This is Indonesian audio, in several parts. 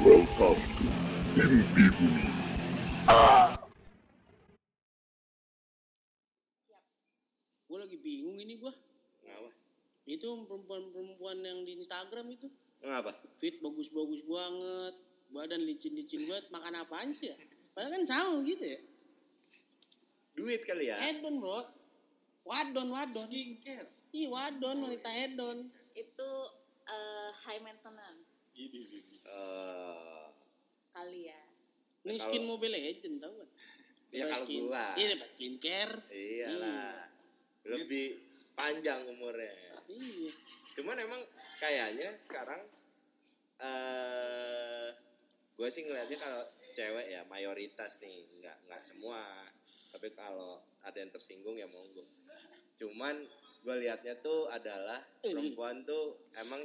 Welcome to Mimpi Bumi. Gue lagi bingung ini gue. Ngapa? Itu perempuan-perempuan yang di Instagram itu. Ngapa? Fit bagus-bagus banget. Badan licin-licin banget. Makan apaan sih ya? Padahal kan sama gitu ya. Duit kali ya? Hedon bro. Wadon, wadon. skincare Ih wadon, wanita hedon. itu eh, high maintenance Eh, kali ya Ini skin Mobile Legend tau kan? ya Pas kalau skin- gua. Iya, pas skincare. Iyalah. Lebih panjang umurnya. Iya. Cuman emang kayaknya sekarang eh gue sih ngeliatnya kalau cewek ya mayoritas nih nggak nggak semua tapi kalau ada yang tersinggung ya monggo cuman gue liatnya tuh adalah perempuan tuh emang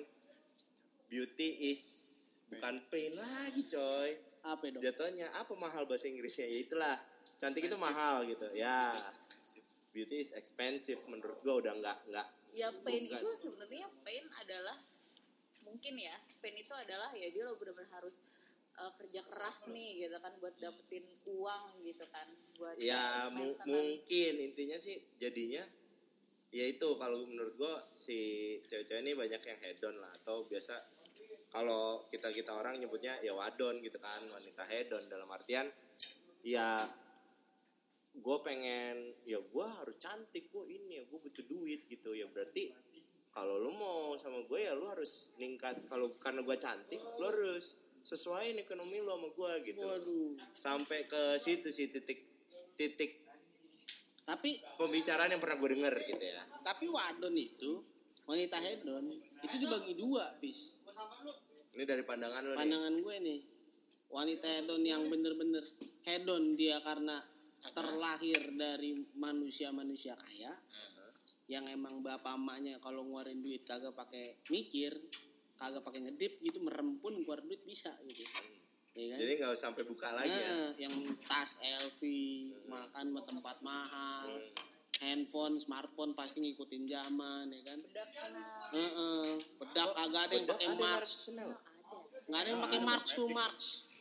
beauty is bukan pain lagi coy. Apa dong? jatuhnya apa mahal bahasa Inggrisnya? Ya itulah. Cantik itu mahal gitu ya. Beauty is expensive menurut gue udah nggak nggak. Ya pain Bukan. itu sebenarnya pain adalah mungkin ya pain itu adalah ya dia lo benar-benar harus eh, kerja keras nih gitu kan buat dapetin uang gitu kan buat ya mu- mungkin intinya sih jadinya ya itu kalau menurut gua si cewek-cewek ini banyak yang hedon lah atau biasa kalau kita kita orang nyebutnya ya wadon gitu kan wanita hedon dalam artian ya gue pengen ya gue harus cantik gue ini ya gue butuh duit gitu. Ya berarti kalau lu mau sama gue ya lu harus ningkat kalau karena gue cantik lu harus sesuaiin ekonomi lu sama gue gitu. Waduh. sampai ke situ sih titik titik Tapi pembicaraan yang pernah gue denger gitu ya. Tapi wadon itu wanita hedon itu dibagi dua bis ini dari pandangan lo nih. Pandangan gue nih wanita hedon yang bener-bener hedon dia karena terlahir dari manusia-manusia kaya yang emang bapak emaknya kalau ngeluarin duit kagak pakai mikir kagak pakai ngedip gitu merem pun keluar duit bisa gitu. Ya kan? Jadi nggak usah sampai buka lagi ya? Nah, yang tas LV makan ke tempat mahal handphone smartphone pasti ngikutin zaman ya kan? Bedak Heeh, bedak agak ada yang Bedak pakai Marx merek Chanel. ada nggak ada yang pakai Marx tuh Marx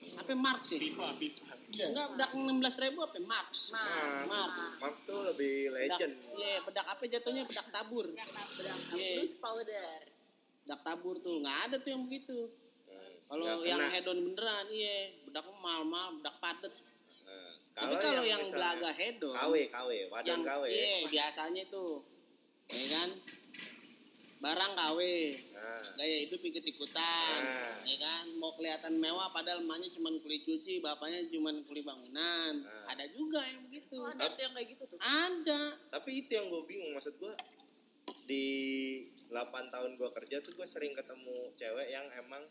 apa Marx sih? FIFA FIFA. Enggak bedak enam belas ribu apa Marx Nah, Marx Mark tuh lebih bedak. legend. Iya bedak apa jatuhnya? Bedak tabur. Bedak bedak Iya. loose powder. Bedak tabur tuh nggak ada tuh yang begitu. Kalau Nggak yang hedon beneran iya. Bedak mahal-mahal bedak padet Nah, tapi kalau yang, belaga hedon KW KW wadah yang KW iya biasanya tuh ya kan? Barang KW nah, gaya hidup ikut ikutan Nah. ya kan? Mau kelihatan mewah padahal emaknya cuma kulit cuci bapaknya cuma kulit bangunan. Nah. ada juga yang begitu. Oh, ada tuh yang kayak gitu tuh? Ada. Tapi itu yang gue bingung maksud gue di 8 tahun gue kerja tuh gue sering ketemu cewek yang emang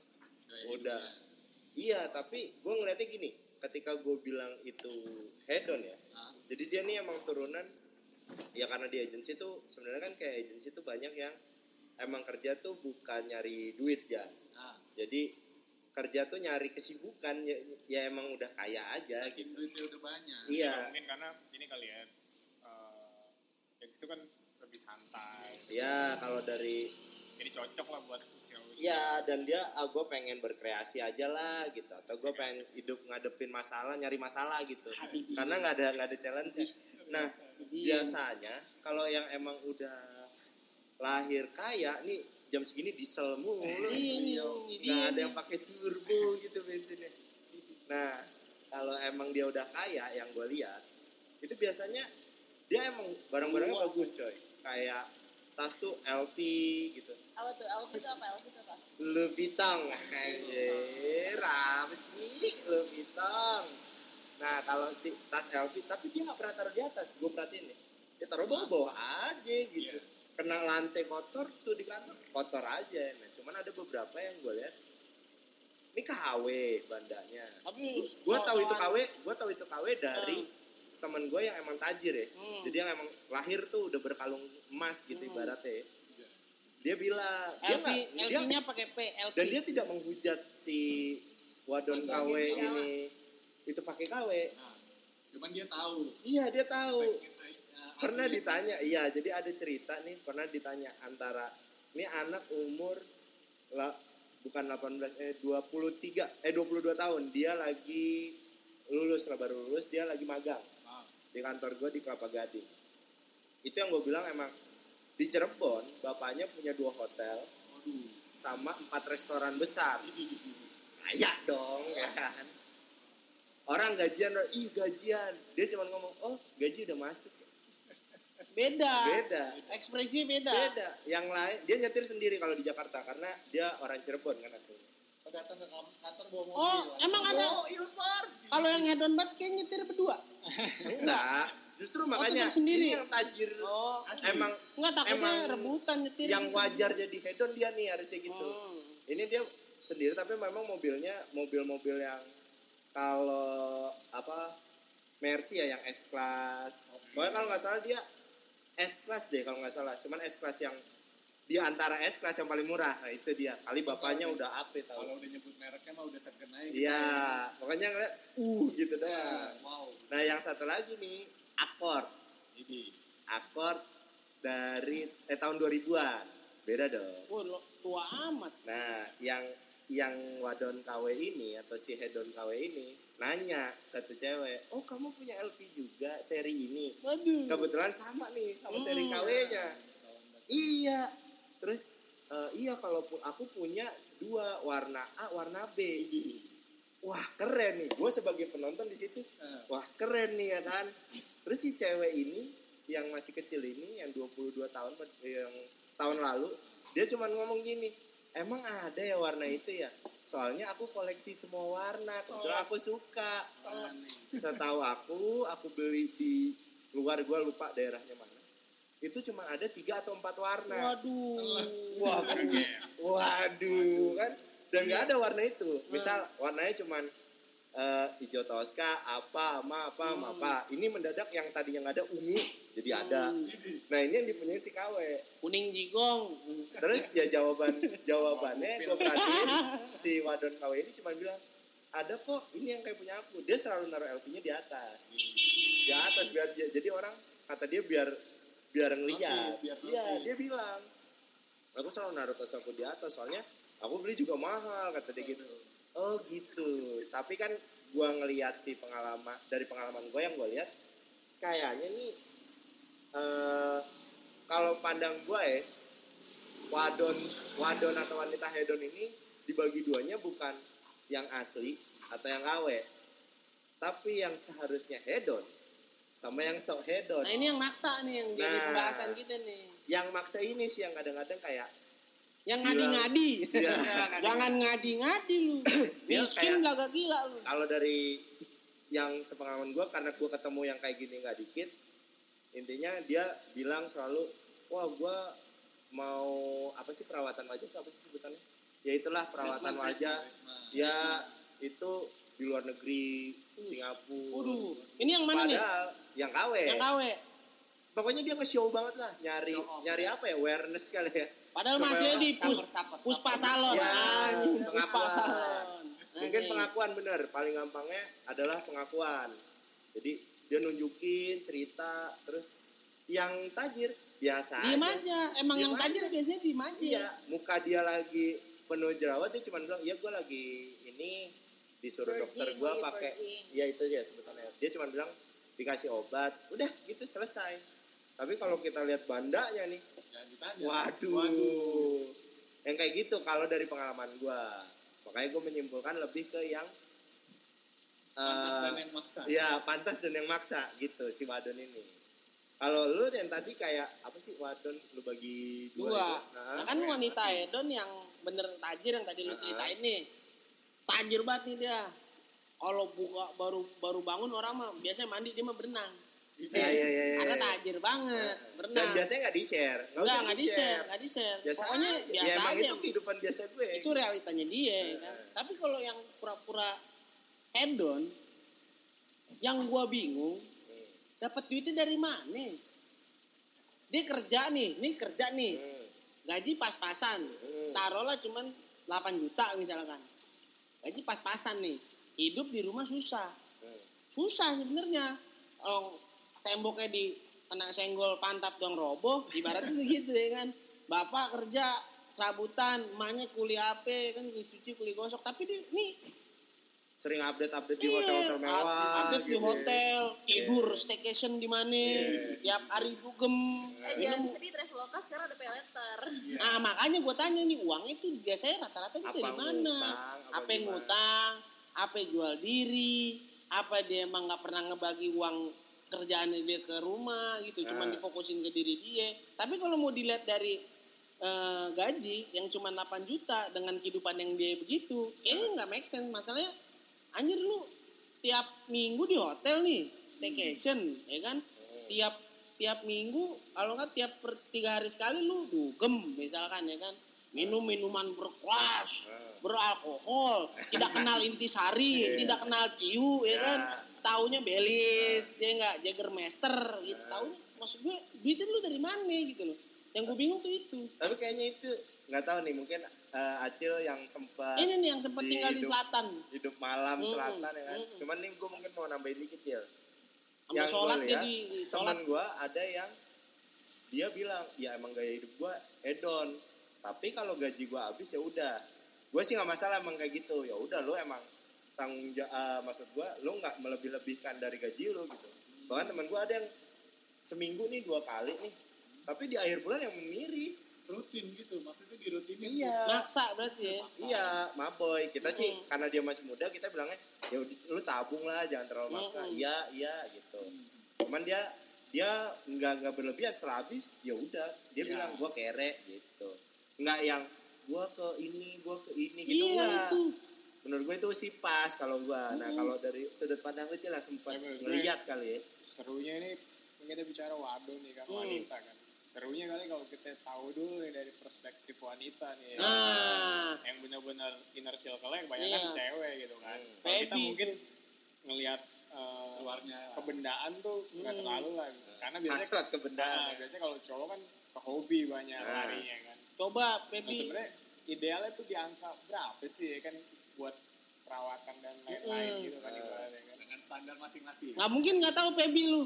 udah iya tapi gue ngeliatnya gini ketika gue bilang itu hedon ya jadi dia nih emang turunan ya karena di agensi tuh sebenarnya kan kayak agensi tuh banyak yang emang kerja tuh bukan nyari duit ya Ah. jadi kerja tuh nyari kesibukan ya, ya emang udah kaya aja gitu. duitnya udah banyak. Iya. Mungkin karena ini kali ya eh ya itu kan lebih santai. Ya kalau dari jadi cocok lah buat usia Ya dan dia ah gue pengen berkreasi aja lah gitu. Atau gue pengen hidup ngadepin masalah nyari masalah gitu. Karena nggak ada nggak ada challenge -nya. nah biasanya kalau yang emang udah lahir kaya nih jam segini diesel mulu. Iya, nih, ini nggak ada yang pakai turbo gitu bensinnya. Nah kalau emang dia udah kaya yang gue lihat itu biasanya dia emang barang-barangnya bagus coy. Kayak tas tuh LV gitu apa tuh? LV itu apa? LV itu apa? Vuitton anjir apa sih? Vuitton nah kalau si tas LV tapi dia nggak pernah taruh di atas. Gue perhatiin nih. Dia taruh bawah bawah aja gitu. Kena lantai kotor tuh di kantor. Kotor aja nah. Cuman ada beberapa yang gue lihat. Ini KW bandanya. Tapi gue tahu itu KW gue tahu itu KW dari temen gue yang emang tajir ya. Hmm. jadi yang emang lahir tuh udah berkalung emas gitu Hmm. ibaratnya dia bilang dia LV dia- LV nya pakai P LV dan dia tidak menghujat si wadon KW ini. Itu pakai KW nah, cuman dia tahu. Iya dia tahu. Uh, pernah asli. ditanya iya jadi ada cerita nih pernah ditanya antara ini anak umur lah bukan 18 eh 23 eh 22 tahun. Dia lagi lulus lah baru lulus dia lagi magang Ah, di kantor gue di Kelapa Gading. Itu yang gue bilang emang di Cirebon bapaknya punya dua hotel waduh. sama empat restoran besar kaya dong ya kan orang gajian ih gajian dia cuma ngomong oh gaji udah masuk Beda. beda Ekspresinya beda. beda yang lain dia nyetir sendiri kalau di Jakarta karena dia orang Cirebon kan aslinya Oh, datang ke kam- kantor bawa mobil. Oh, emang ada oh kalau yang hedon banget kayak nyetir berdua. enggak justru makanya tetap sendiri. ini yang tajir Oh, emang Enggak takutnya emang rebutan nyetir. yang gitu. wajar jadi hedon dia nih harusnya gitu Hmm. ini dia sendiri tapi memang mobilnya mobil-mobil yang kalau apa Mercy ya yang S class pokoknya kalau nggak salah dia S class deh kalau nggak salah cuman S class yang di antara S class yang paling murah nah itu dia kali bapaknya udah apa tahu Kalau udah nyebut mereknya mah udah aja. gitu. iya pokoknya ngeliat uh gitu dah Wow. nah yang satu lagi nih Ini. Accord dari eh tahun 2000-an beda dong Wah, lo tua amat. Nah, yang yang wadon KW ini atau si hedon KW ini nanya ke tuh cewek, oh kamu punya LV juga seri ini? Waduh. Kebetulan sama nih sama seri Hmm. KW-nya. Iya. Terus eh, iya kalau aku punya dua warna A, warna B. Wah keren nih, gue sebagai penonton di situ, Eh. wah keren nih ya kan. Terus si cewek ini yang masih kecil ini, yang 22 tahun, yang tahun lalu, dia cuma ngomong gini, emang ada ya warna itu ya? Soalnya aku koleksi semua warna, kebetulan aku suka. Setahu aku, aku beli di luar gue lupa daerahnya mana. Itu cuma ada tiga atau empat warna. Waduh. Waduh, waduh kan dan nggak ada warna itu. Misal warnanya cuman eh, hijau toska, apa, sama apa, sama apa. Ini mendadak yang tadinya nggak ada ungu jadi ada. Nah ini yang dipunyai si KW. Kuning jigong. Terus ya jawaban jawabannya gue perhatiin si wadon KW ini cuma bilang ada kok ini yang kayak punya aku. Dia selalu naruh LV-nya di atas, di atas biar dia- jadi orang kata dia biar biar ngeliat. Iya notice. dia bilang aku selalu naruh tas aku di atas soalnya aku beli juga mahal kata dia gitu. Oh gitu. Tapi kan gua ngelihat si pengalaman dari pengalaman gue yang gue lihat kayaknya nih eh kalau pandang gue ya wadon wadon atau wanita hedon ini dibagi duanya bukan yang asli atau yang KW tapi yang seharusnya hedon sama yang sok hedon Nah ini yang maksa nih yang jadi Nah. pembahasan kita nih. yang maksa ini sih yang kadang-kadang kayak Yang Bilang- ngadi-ngadi. Iya. Jangan ngadi-ngadi lu. Dia Miskin kayak- laga gila lu. kalau dari yang sepengalaman gue karena gue ketemu yang kayak gini nggak dikit intinya dia bilang selalu wah gue mau apa sih perawatan wajah apa sih sebutannya ya itulah perawatan wajah ya itu di luar negeri Singapura Waduh. Ini yang mana nih? padahal yang KW Yang KW. pokoknya dia nge-show banget lah nyari nyari apa ya awareness kali ya Padahal Supaya masih orang di pus, puspa salon. Ya, puspa pengakuan. salon. mungkin pengakuan bener paling gampangnya adalah pengakuan jadi dia nunjukin cerita terus yang tajir biasa Diem aja. Emang Diem yang tajir aja. biasanya diem aja. iya muka dia lagi penuh jerawat dia cuma bilang iya gue lagi ini disuruh Purging, dokter gue pakai purging. ya itu ya sebetulnya dia cuma bilang dikasih obat udah gitu selesai tapi kalau kita lihat bandanya nih Jangan ditanya. Waduh. Waduh. Yang kayak gitu kalau dari pengalaman gua. Makanya gue menyimpulkan lebih ke yang Pantas eh, dan yang maksa. ya pantas dan yang maksa gitu si wadon ini. Kalau lu yang tadi kayak apa sih wadon lu bagi dua, Dua. Nah, Nah, kan wanita hedon yang bener tajir yang tadi lu ceritain nih. Tajir banget nih dia. Kalau buka baru baru bangun orang mah biasanya mandi dia mah berenang. Iya, iya, iya, iya. Karena tajir banget, dan berenang. biasanya nggak di share, nggak usah nggak di share, nggak di share. Biasa Pokoknya aja. biasa ya, emang aja. itu kehidupan biasa gue. Itu realitanya dia ya kan. Tapi kalau yang pura-pura hedon yang gua bingung dapat duitnya dari mana? Dia kerja nih, nih kerja nih. Hmm. Gaji pas-pasan. Hmm. Taruhlah cuman 8 juta misalkan. Gaji pas-pasan nih. Hidup di rumah susah. Hmm. Susah sebenarnya. Kalau temboknya di kena senggol pantat dong roboh, ibaratnya gitu ya kan. Bapak kerja serabutan emaknya kuli apa kan kuli cuci kuli gosok tapi dia nih Sering update-update di iya, hotel-hotel mewah. update di gitu ya. hotel tidur staycation di mana tiap hari dugem Eh, jangan sedih Traveloka sekarang ada pay letter. Nah makanya gue tanya nih uang itu biasanya rata-rata itu dari mana? apa yang ngutang? Apa yang jual diri? Apa dia emang nggak pernah ngebagi uang kerjaannya dia ke rumah gitu? Cuman Nah. difokusin ke diri dia. Tapi kalau mau dilihat dari eh, gaji yang cuma 8 juta dengan kehidupan yang dia begitu, kayaknya nggak make sense. Masalahnya anjir lu tiap minggu di hotel nih staycation, ya kan? Tiap tiap minggu kalau nggak tiap per tiga hari sekali lu dugem misalkan ya kan minum minuman berkelas beralkohol tidak kenal intisari tidak kenal ciu ya kan taunya belis ya nggak? Jagermeister gitu taunya. Maksud gue duitnya lu dari mana gitu loh? Yang gue bingung tuh itu. Tapi kayaknya itu nggak tahu nih mungkin eh, Acil yang sempat ini nih yang sempat di tinggal di hidup- selatan. hidup malam Mm-mm, selatan ya kan. mm-mm. Cuman nih gue mungkin mau nambahin dikit ya. sama sholat dia di sholat. teman gue ada yang dia bilang ya emang gaya hidup gue hedon. Tapi kalau gaji gue habis ya udah. Gue sih nggak masalah emang kayak gitu. Ya udah lo emang tanggung jawab maksud gue lo nggak melebih-lebihkan dari gaji lo gitu bahkan teman gue ada yang seminggu nih dua kali nih tapi di akhir bulan yang miris rutin gitu maksudnya dirutinin iya maksa berarti ya Iya, maboy. Kita sih Mm. karena dia masih muda, kita bilangnya ya udah, lu tabung lah, jangan terlalu maksa. Mm. Iya, iya gitu. Cuman dia dia nggak nggak berlebihan setelah habis, ya udah. Dia Ya. bilang gua kere gitu. Nggak yang gua ke ini, gua ke ini gitu. iya itu Menurut gue itu sih pas kalau gua. Nah, kalau dari sudut pandang lu lah sempat Ya, gue- kali ya. serunya ini kita bicara waduh nih kan Hmm. wanita kan serunya kali kalau kita tahu dulu nih dari perspektif wanita nih ya. nah yang benar-benar inner circle-nya kebanyakan Iya. cewek gitu kan Hmm. kalau kita mungkin ngelihat eh, luarnya kebendaan tuh nggak Hmm. terlalu lah gitu. karena biasanya Hasrat nah, kebendaan. biasanya kalau cowok kan ke hobi banyak Nah. larinya kan coba nah baby sebenarnya idealnya tuh di angka berapa sih ya kan buat perawatan dan lain-lain Mm. gitu kan ibaratnya kan dengan standar masing-masing nggak mungkin nggak tahu Pebi lu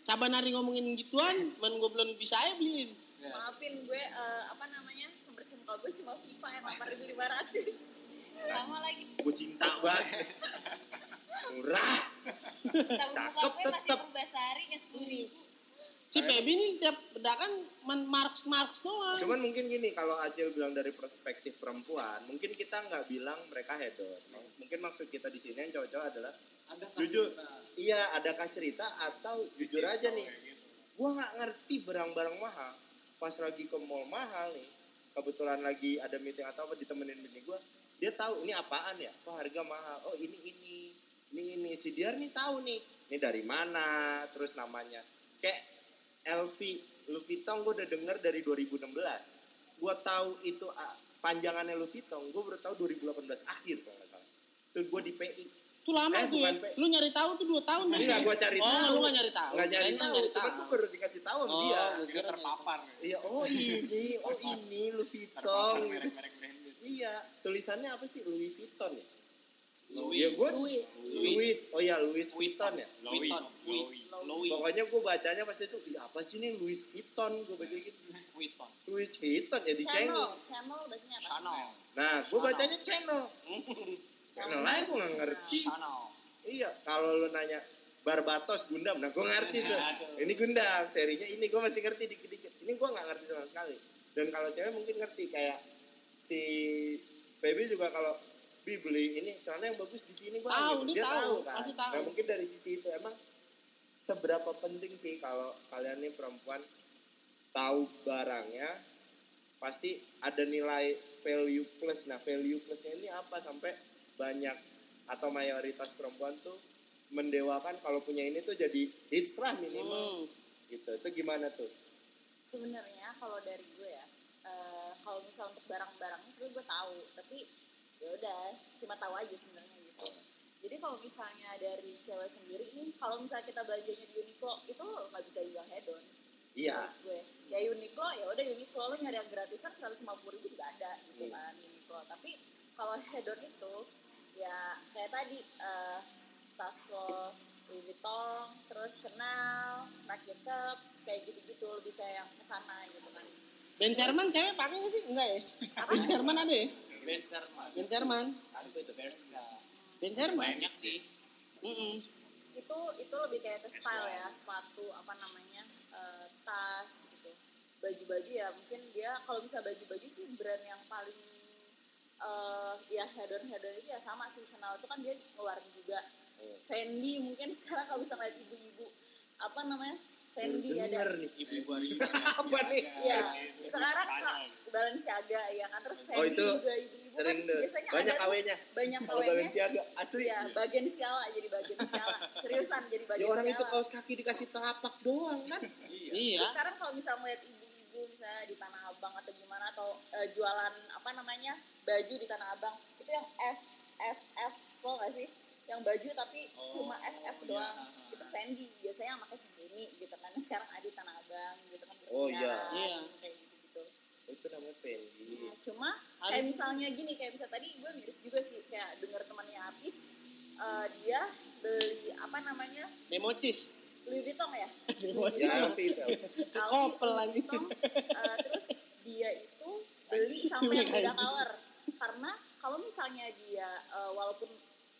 saban hari ngomongin gituan men gue belum bisa ya beliin Ya. Maafin gue eh, apa namanya membersih muka gue cuma FIFA yang 8500 sama lagi Gue cinta banget. Murah. sabun muka gue masih tetep. Purbasari yang sepuluh ribu si Pebi nih setiap bedakan men marks marks doang. Cuman mungkin gini kalau Acil bilang dari perspektif perempuan, mungkin kita nggak bilang mereka hedon. Mungkin maksud kita di sini yang cowok-cowok adalah ada jujur, iya adakah cerita atau jujur aja nih, gitu. gua nggak ngerti barang-barang mahal. Pas lagi ke mall mahal nih, kebetulan lagi ada meeting atau apa ditemenin bini gua, dia tahu ini apaan ya, oh harga mahal, oh ini ini, ini ini. Si Diar nih tahu nih, ini dari mana, terus namanya. Kayak LV Louis Vuitton gue udah denger dari 2016 gue tahu itu ah, panjangannya Louis Vuitton gue baru tahu 2018 akhir kalau nggak salah. Itu gue di PI itu lama Eh, tuh ya? Pe. lu nyari tahu tuh dua tahun ya? Iya, gua cari oh tahu. lu nggak nyari tahu? Nggak nyari tahu. nyari cuman tahu gue baru dikasih tahu sama Oh, dia. kira terpapar. Iya oh ini oh ini Louis Vuitton terpapar merek-merek branded. Iya tulisannya apa sih? Louis Vuitton ya Louis. ya gue Louis. Louis. Oh ya Louis Vuitton ya? Louis. Vuitton. Louis. Louis. Pokoknya gue bacanya pas itu "Ih, apa sih ini Louis Vuitton? Gue baca gitu. Vuitton. Louis Vuitton ya di channel. Channel. Bahasanya apa Channel. Nah, gue bacanya channel. Channel lain gue gak ngerti. Channel. Iya, kalau lu nanya Barbatos Gundam, nah gue ngerti tuh. Ini Gundam, serinya ini gue masih ngerti dikit-dikit. Ini gue gak ngerti sama sekali. Dan kalau cewek mungkin ngerti kayak si Baby juga kalau Bi beli ini celana yang bagus di sini bang. Tahu, gitu. dia tahu, kan. pasti tahu. Nah mungkin dari sisi itu emang seberapa penting sih kalau kalian nih perempuan tahu barangnya pasti ada nilai value plus. Nah value plusnya ini apa sampai banyak atau mayoritas perempuan tuh mendewakan kalau punya ini tuh jadi hits lah minimal Hmm. gitu. Itu gimana tuh? sebenarnya kalau dari gue ya eh, kalau misal untuk barang-barangnya sebenarnya gue tahu tapi ya udah cuma tahu aja sebenarnya gitu. Jadi kalau misalnya dari cewek sendiri nih kalau misalnya kita belanjanya di Uniqlo itu nggak bisa dibilang hedon Iya. gue. Ya Uniqlo ya udah Uniqlo lo nyari yang gratisan seratus lima puluh ribu juga ada gitu Hmm. kan Uniqlo. Tapi kalau hedon itu ya kayak tadi eh, tas lo Louis Vuitton terus Chanel Marc Jacobs kayak gitu-gitu lebih kayak yang ke sana gitu kan Ben Sherman cewek pakai nggak sih? Enggak ya? Ben Sherman ada ya? Ben Sherman. Ben Sherman. Apa itu Berska? Ben Sherman. Banyak sih. Mm-mm. itu itu lebih kayak ke style ya sepatu apa namanya eh, tas gitu baju-baju ya mungkin dia kalau bisa baju-baju sih brand yang paling eh ya hedon hedon itu ya sama sih Chanel itu kan dia ngeluarin juga Fendi mungkin sekarang kalau bisa ngeliat ibu-ibu apa namanya Fendi ada nih. Ibu-ibu hari Apa nih? Iya, sekarang Balenciaga ya kan terus Fendi Oh, itu juga ibu-ibu kan biasanya Banyak KW-nya. banyak Kalau KW-nya Balenciaga asli. Iya, bagian siala jadi bagian siala. Seriusan jadi bagian Ya orang itu siala. kaos kaki dikasih telapak doang kan. Iya. Terus sekarang kalau misalnya melihat ibu-ibu misalnya di Tanah Abang atau gimana atau eh, jualan apa namanya baju di Tanah Abang itu yang F F F lo gak sih? Yang baju tapi cuma F F doang. Itu Fendi biasanya yang pakai segini gitu kan. Sekarang ada di Tanah Abang gitu kan. Oh, iya. Iya. Kayak gitu-gitu. Itu namanya Fendi. Nah, cuma Ada- kayak misalnya gini kayak bisa tadi gue miris juga sih kayak denger temannya Apis eh, dia beli apa namanya Democis. Louis Vuitton ya Louis Louis Vuitton. Kopel Louis lagi. Vuitton, eh, terus dia itu beli sampai yang beda color karena kalau misalnya dia eh, walaupun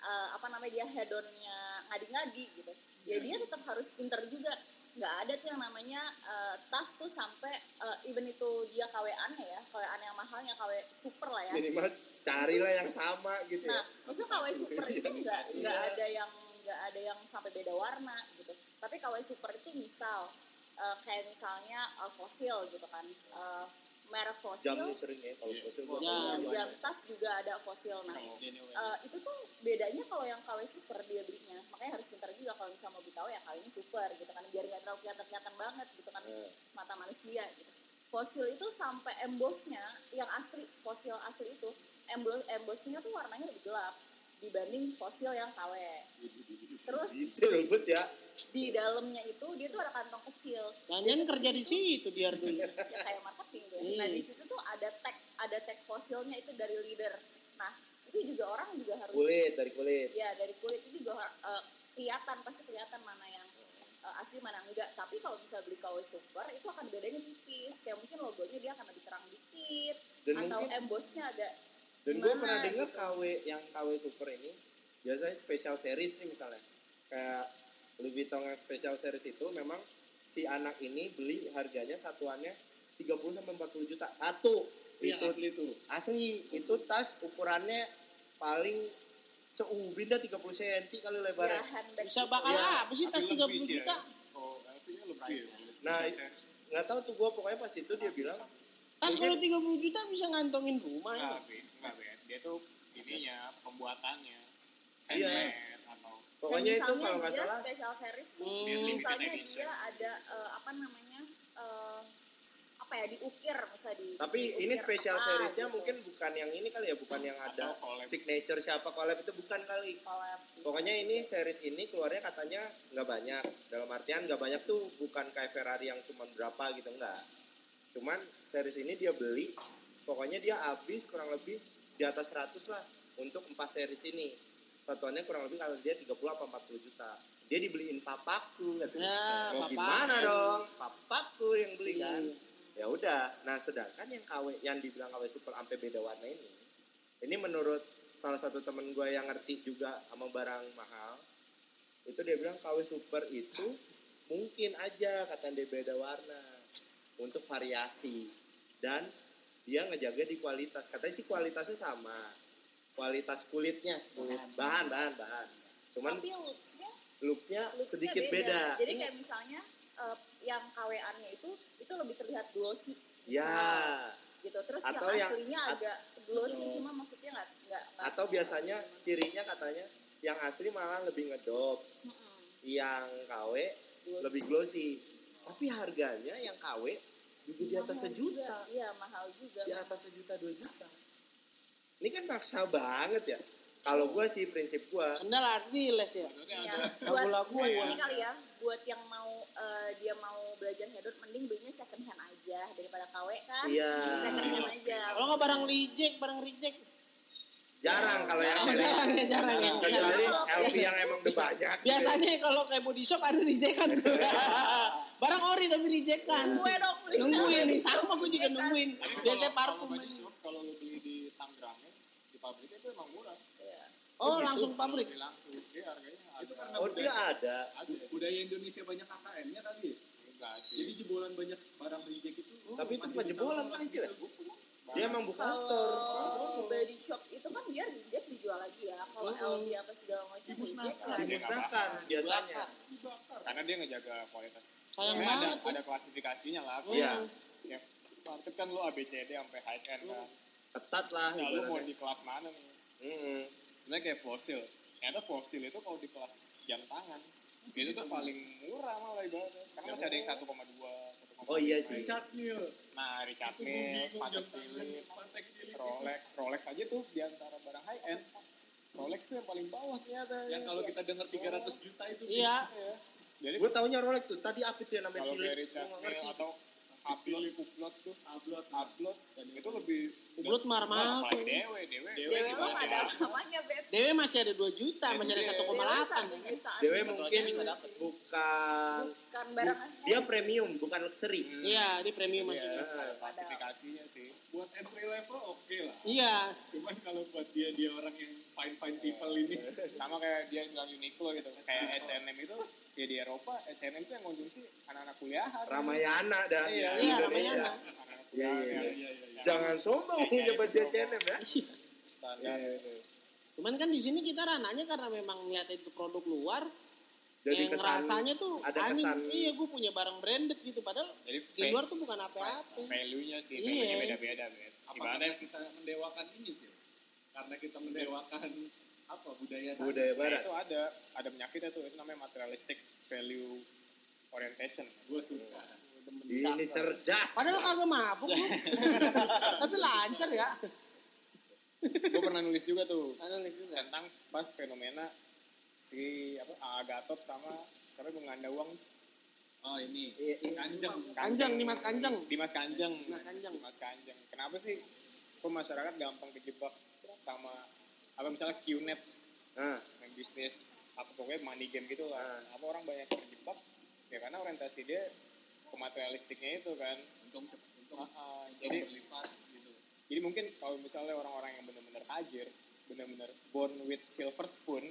eh, apa namanya dia hedonnya ngadi-ngadi gitu ya dia tetap harus pinter juga nggak ada tuh yang namanya eh, tas tuh sampai eh, even itu dia KW-an ya KW-an yang mahalnya KW super lah ya Minimal carilah yang sama gitu ya. Nah, maksudnya KW super itu nggak nggak Iya. ada yang nggak ada yang sampai beda warna gitu. Tapi KW super itu misal eh, kayak misalnya eh, fosil gitu kan, Eh, merek fosil. Jam sering ya kalau fosil gua. Ya. Jam, jam tas juga ada fosil. Nah, eh, itu tuh bedanya kalau yang KW super dia belinya. Makanya harus pintar juga kalau misalnya mau beli KW ya KW ini super gitu kan, biar nggak terlalu kelihatan-kelihatan banget gitu kan Eh. mata manusia gitu. Fosil itu sampai embossnya yang asli fosil asli itu embos embossnya tuh warnanya lebih gelap dibanding fosil yang KW. Terus Itu ribet ya. Di dalamnya itu dia tuh ada kantong kecil. Jangan kerja di situ dia dulu. Ya kayak marketing tuh. ya. Nah Iya. di situ tuh ada tag ada tag fosilnya itu dari leader. Nah itu juga orang juga harus Kulit dari kulit. ya dari kulit itu juga eh, kelihatan pasti kelihatan mana yang eh, asli mana enggak tapi kalau bisa beli KW super itu akan bedanya tipis kayak mungkin logonya dia akan lebih terang dikit Dan atau mungkin- embossnya ada Dan gue pernah dengar gitu. KW yang KW super ini biasanya special series nih misalnya kayak Louis Vuitton yang special series itu memang si anak ini beli harganya satuannya 30 sampai 40 juta satu Iya, itu asli itu. asli itu tas ukurannya paling seubin dah 30 cm kali ya lebarnya handbag Bisa bakal Iya. apa sih tas Tapi 30 lebih sih ya. juta? Oh, artinya lebih. Nah, Bisa itu- nggak tahu tuh gue pokoknya pas itu dia bilang Tas kalau 30 juta bisa ngantongin rumah. Enggak, itu. Ben. Enggak, Ben. Dia tuh ininya, pembuatannya. Iya. Atau pokoknya itu misalnya kalau nggak dia salah special series tuh Hmm. Misalnya edition. dia ada eh, apa namanya eh, apa ya diukir misalnya di Tapi diukir ini special apa seriesnya gitu. mungkin bukan yang ini kali ya, bukan yang ada signature siapa collab itu bukan kali. Collab bisa. Pokoknya ini series ini keluarnya katanya nggak banyak. Dalam artian nggak banyak tuh bukan kayak Ferrari yang cuma berapa gitu enggak. Cuman series ini dia beli, pokoknya dia habis kurang lebih di atas 100 lah untuk empat series ini. Satuannya kurang lebih kalau dia 30 apa 40 juta. Dia dibeliin papaku katanya. Ya, Mau papaku. gimana dong? Papaku yang beli kan. Iya. Ya udah. Nah, sedangkan yang KW yang dibilang KW super sampai beda warna ini. Ini menurut salah satu temen gue yang ngerti juga sama barang mahal. Itu dia bilang KW super itu mungkin aja kata dia beda warna untuk variasi dan dia ngejaga di kualitas. Katanya sih kualitasnya sama. Kualitas kulitnya, kulit, bahan, bahan, bahan. Cuman tapi looksnya looksnya sedikit beda. jadi kayak misalnya eh, yang KW-annya itu itu lebih terlihat glossy Ya, gitu terus Atau yang yang- aslinya at- agak glossy cuma maksudnya nggak nggak atau biasanya cirinya katanya yang asli malah lebih ngedop, Mm-mm. yang KW Glossy. lebih glossy. Tapi harganya yang KW juga di atas Mahal sejuta. juga. iya mahal juga Di atas sejuta dua juta. Ini kan maksa banget ya. Kalau gue sih prinsip gue, Sendal artiles ya. Iya, Lagu-lagu buat, buat ya. ini kali ya, buat yang mau eh, dia mau belajar hedon, mending belinya second hand aja daripada KW kan. Iya. Second hand aja. Kalau nggak barang reject, barang reject. Jarang kalau yang Oh, seri. jarang ya, jarang ya. Kecuali Jarang. LV yang emang udah banyak. Biasanya kalau kayak body shop ada rijekan tuh. Barang ori tapi rijekan. Gue dong. Nungguin nih sama gue juga nungguin. Biasanya parfum. Kalau beli di pabriknya itu emang murah. Oh langsung pabrik. Beli langsung. Dia harganya Itu ada. karena Oh dia ada. ada. budaya Indonesia banyak KKN-nya kali ya. Enggak sih. Jadi jebolan banyak barang reject itu. Tapi itu bukan bisa jebolan, gitu. itu Dia emang buka store. Kalau body shop itu kan dia reject dijual lagi ya. Kalau Mm-mm. LV apa segala macam Dimusnahkan. kan. Dimusnahkan biasanya. Dibakar. Karena dia ngejaga kualitas. Sayang ada, banget. ya. ada klasifikasinya lah. Iya. Ya, market kan lu ABCD sampai high end kan. Ketat lah. Nah, lu mau ibaratnya. di kelas mana nih? Mm-mm. Sebenarnya kayak fosil. Ternyata fosil itu kalau di kelas jam tangan, itu tuh paling murah malah ibaratnya. Karena masih ada yang 1,2, 1,3. Oh iya sih. Richard Mille. Nah, Richard Mille, Patek Philippe, Philippe. Rolex, Rolex aja tuh di antara barang high end. Rolex tuh yang paling bawah ternyata. Yang kalau kita dengar 300 juta itu. Iya. Iya. Jadi Gue taunya Rolex tuh. Tadi apa tuh yang namanya kalau Philip? kayak Richard Mille atau upload, upload tuh, Upload. upload, dan itu lebih Upload Apalagi tuh. Dewe, Dewe, Dewe ya? ada namanya beb. Dewe masih ada 2 juta, masih ada Dewe. 1,8. Dewe. Dewe Bukan mungkin bisa dapet. bukan barang dia premium bukan luxury. Iya, di premium Iya, maksudnya. klasifikasinya sih. Buat entry level oke lah. Iya. Cuman kalau buat dia dia orang yang fine fine people ini. Sama kayak dia bilang Uniqlo gitu. Kayak H&M itu ya di Eropa H&M itu yang konsumsi anak-anak kuliahan. Ramayana dah. Iya, Iya. Ramayana. Iya, iya, iya, iya. yang Jangan sombong promo. H&M ya. standar. Cuman kan di sini kita ranahnya karena memang melihat itu produk luar, Jadi yang kesan rasanya tuh ada anjing. kesan- Iya, gue punya barang branded gitu. Padahal Jadi di luar tuh bukan apa-apa. value-nya sih, Iya. value-nya beda-beda, Bet. Apa Ibaratnya karena kita mendewakan ini sih? Karena kita mendewakan apa budaya sana. budaya Nah, barat. itu ada ada penyakitnya tuh itu namanya materialistic value orientation. Gue suka. Ini cerdas. Padahal kagak mabuk. Tapi lancar ya. Gue pernah nulis juga tuh Ada nulis juga. tentang pas fenomena si apa Agatot sama siapa yang menganda uang Oh ini. Iya, iya. Kanjeng. Kanjeng, Dimas Kanjeng. Dimas Kanjeng Dimas Kanjeng. Dimas Kanjeng kenapa sih kok masyarakat gampang kejebak sama apa misalnya QNet Nah, yang bisnis apa pokoknya money game gitu lah Ah. apa orang banyak terjebak ya karena orientasi dia ke materialistiknya itu kan Untung cepet. Untung. Ah, ah, Jadi jadi berlipat gitu. jadi mungkin kalau misalnya orang-orang yang benar-benar tajir benar-benar born with silver spoon.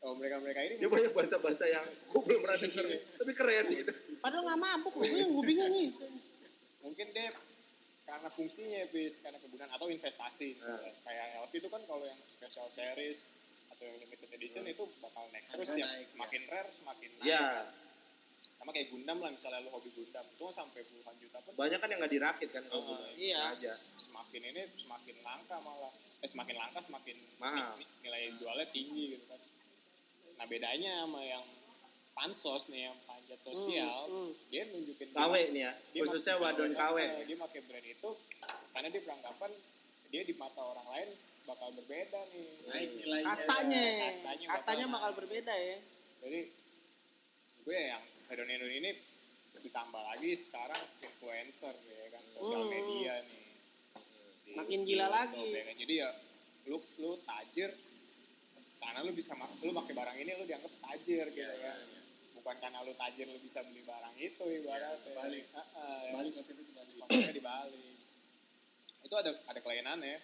Oh mereka-mereka ini dia banyak bahasa-bahasa yang gue belum pernah denger, tapi keren gitu. Padahal nggak mabuk loh. Gue yang gue bingung nih. mungkin dia karena fungsinya bis karena kegunaan atau investasi misalnya. kayak LV itu kan kalau yang special series atau yang limited edition itu bakal naik terus Harga dia naik, semakin rare semakin naik Ya, sama kayak Gundam lah misalnya lu hobi Gundam itu kan sampai puluhan juta pun banyak kan yang nggak dirakit kan kalau gue. iya. Aja. semakin ini semakin langka malah eh semakin langka semakin Mahal. ni- nilai jualnya tinggi gitu kan nah bedanya sama yang pansos nih yang panjat sosial Hmm, hmm. dia nunjukin KW nih ya, khususnya wadon KW. eh, dia pakai brand itu karena dia beranggapan dia di mata orang lain bakal berbeda nih Naik nilainya. Kastanya. Kastanya Kastanya bakal- bakal berbeda ya. jadi gue yang hedon hedon ini ditambah lagi sekarang influencer ya kan sosial Hmm. media nih Di- Makin gila YouTube, lagi. ya kan. jadi ya lu lu tajir karena lu bisa lu pakai barang ini lu dianggap tajir gitu Iya, kan bukan karena lu tajir lu bisa beli barang itu ibaratnya balik. Heeh, ya. Balik konsepnya dibalik. Dibalik. Itu ada ada kelainannya.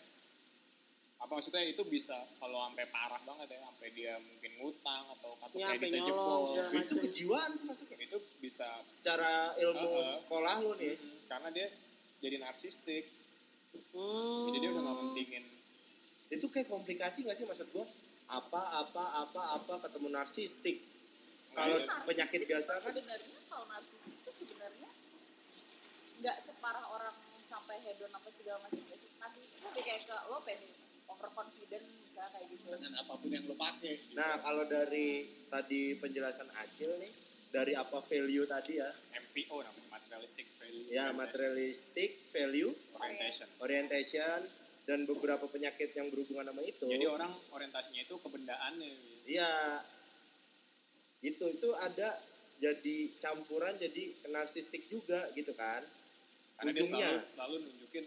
Apa maksudnya itu bisa kalau sampai parah banget ya, sampai dia mungkin ngutang atau kartu Ya, kreditnya nyolong, jebol. Itu kejiwaan tuh masuknya. Itu bisa Secara ilmu Heeh. sekolah lu nih, karena dia jadi narsistik. Hmm. Jadi dia udah gak mentingin itu kayak komplikasi nggak sih maksud gua? Apa apa apa apa ketemu narsistik. Kalau Iya. penyakit biasa kan sebenarnya kalau narsis itu sebenarnya nggak separah orang sampai hedon apa segala macam gitu. narsis itu lebih kayak ke lo pengen overconfident misalnya kayak gitu Dengan apa pun yang lo pakai. gitu. Nah, kalau dari tadi penjelasan Acil nih, dari apa value tadi ya? MPO namanya materialistic value. Ya, materialistic value, orientation. orientation, dan beberapa penyakit yang berhubungan sama itu. Jadi orang orientasinya itu kebendaannya. Iya, itu itu ada jadi campuran jadi narsistik juga gitu kan? Karena dia Ujungnya. selalu, selalu nunjukin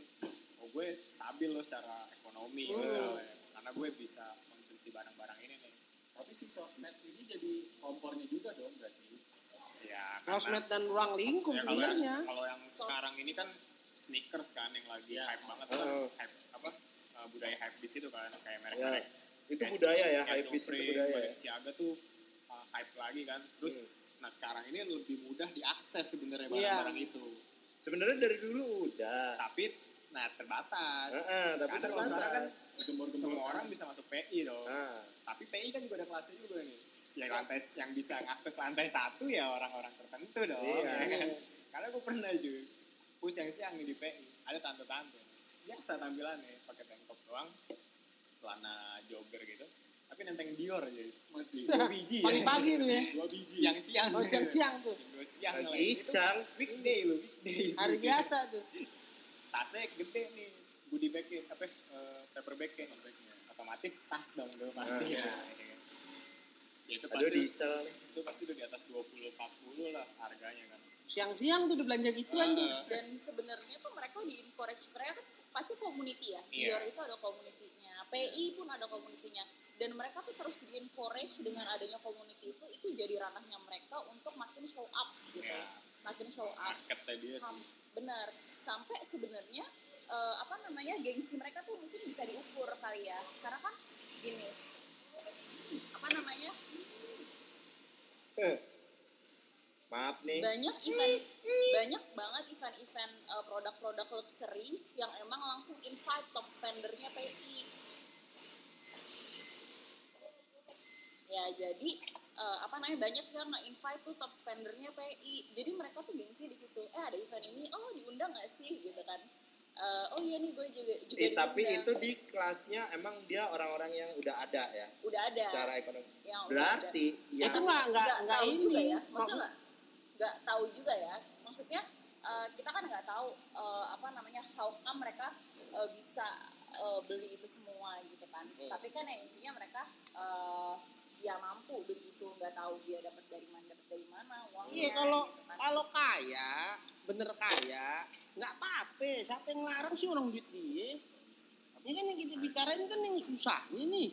oh gue stabil loh secara ekonomi Hmm. misalnya karena gue bisa konsumsi barang-barang ini nih Tapi si sosmed ini jadi kompornya juga dong berarti. ya karena- Sosmed dan ruang lingkup ya, kalau yang, sebenarnya. kalau yang sekarang ini kan sneakers kan yang lagi Ya. hype banget kan Oh. hype apa uh, budaya hype di situ kan kayak Ya, merek-merek itu kayak- budaya ya, hype itu Supreme, budaya ya. Balenciaga tuh uh, hype lagi kan terus Hmm. nah sekarang ini lebih mudah diakses sebenarnya Iya. barang-barang itu Sebenarnya dari dulu udah. tapi nah terbatas Heeh, tapi Karena kalau sekarang kan terbatas. semua orang bisa masuk PI dong Nah, tapi PI kan juga ada kelasnya juga nih yang lantai yang bisa akses lantai satu ya orang-orang tertentu dong Iya. ya kan? karena gue pernah juga push yang siang di PI ada tante-tante biasa tampilannya pakai tank top doang celana jogger gitu tapi nenteng Dior aja mati dua biji ya. Pagi-pagi tuh ya. dua biji yang siang Oh siang-siang tuh. dua siang Lagi lagi itu siang. weekday lo weekday Hari biasa tuh. tasnya gede nih goodie bagnya apa uh, paper bagnya otomatis tas dong tuh pasti Ah. ya. ya itu aduh pasti diesel nih. itu pasti udah di atas 20 40 lah harganya kan Siang-siang tuh udah belanja gituan tuh. Ah. dan sebenarnya tuh mereka di encourage mereka kan pasti community ya Iya. Dior itu ada community-nya PI pun ada community-nya dan mereka tuh terus di encourage dengan adanya community itu itu jadi ranahnya mereka untuk makin show up gitu. Iya. makin show up. Dia Sam- benar sampai sebenarnya eh, apa namanya gengsi mereka tuh mungkin bisa diukur kali ya. Karena kan gini apa namanya? Maaf nih. banyak event banyak banget event-event eh, produk-produk luxury yang emang langsung invite top spendernya PI ya jadi eh, apa namanya banyak yang nge-invite tuh top spendernya PI jadi mereka tuh gengsi di situ. Eh ada event ini. Oh diundang gak sih? Gitu kan. Eh, oh iya nih gue juga juga Eh, tapi diundang. itu di kelasnya emang dia orang-orang yang udah ada ya? Udah ada. Secara ekonomi. yang udah Berarti ya. Itu nggak nggak nggak ini. ya. Maksudnya Maksud- nggak tahu juga ya. Maksudnya eh, kita kan nggak tahu eh, apa namanya how come mereka eh, bisa eh, beli itu semua gitu kan. Hmm. tapi kan ya intinya mereka eh, ya mampu beli itu nggak tahu dia dapat dari mana dapat dari mana uangnya Iya kalau gitu kan. kalau kaya, bener kaya, nggak apa-apa. Siapa yang larang sih orang duit dia? Ini kan yang kita bicarain kan yang susahnya nih.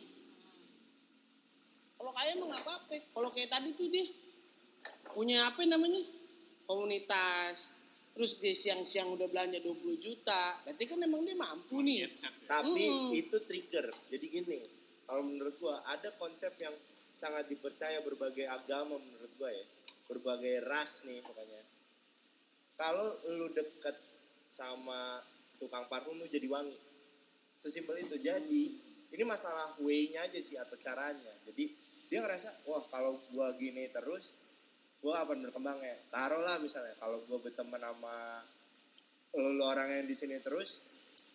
Kalau kaya mah nggak apa-apa. Kalau kayak tadi tuh dia punya apa namanya komunitas. Terus dia siang-siang udah belanja 20 juta. Berarti kan emang dia mampu nih. Tapi Hmm. itu trigger. Jadi gini, kalau menurut gua ada konsep yang sangat dipercaya berbagai agama menurut gua ya. Berbagai ras nih pokoknya. Kalau lu deket sama tukang parfum lu jadi wangi. Sesimpel itu. Jadi ini masalah way-nya aja sih atau caranya. Jadi dia ngerasa, wah kalau gua gini terus gua akan berkembang ya. Taruhlah misalnya kalau gua berteman sama lu orang yang di sini terus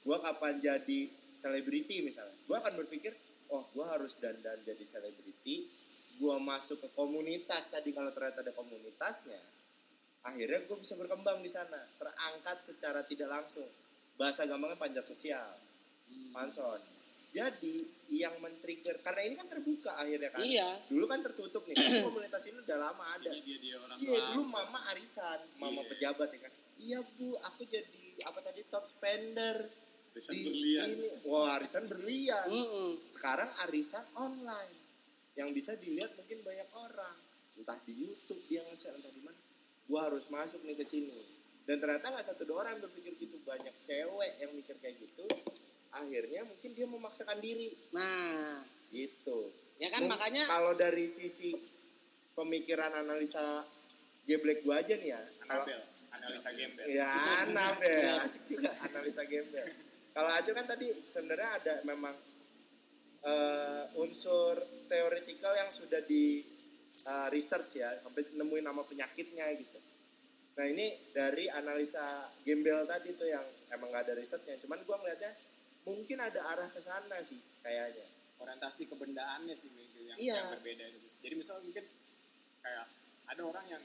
gua kapan jadi selebriti misalnya gua akan berpikir oh gua harus dandan jadi selebriti gua masuk ke komunitas tadi kalau ternyata ada komunitasnya akhirnya gue bisa berkembang di sana terangkat secara tidak langsung bahasa gampangnya panjat sosial pansos jadi yang men-trigger karena ini kan terbuka akhirnya kan Iya. dulu kan tertutup nih Tapi komunitas ini udah lama ada dia dia orang Iya dulu mama arisan, mama Iya. pejabat ya kan. Iya bu, aku jadi apa tadi top spender Arisan di berlian. ini. Wah arisan berlian. Mm-mm. Sekarang arisan online yang bisa dilihat mungkin banyak orang. Entah di YouTube dia nge-share entah di mana. Gua harus masuk nih ke sini. Dan ternyata nggak satu dua orang berpikir gitu banyak cewek yang mikir kayak gitu. Akhirnya mungkin dia memaksakan diri Nah, gitu. ya kan Mung- makanya kalau dari sisi pemikiran analisa geblek gua aja nih ya. Kalau Anabel analisa gembel ya Anabel asik juga analisa gembel. Kalau Ajo kan tadi sebenarnya ada memang eh, unsur teoretikal yang sudah di eh, research ya sampai nemuin nama penyakitnya gitu. Nah ini dari analisa gembel tadi tuh yang emang gak ada risetnya. Cuman gua ngeliatnya mungkin ada arah ke sana sih kayaknya. orientasi kebendaannya sih yang, Iya. yang berbeda itu. Jadi misalnya mungkin kayak ada orang yang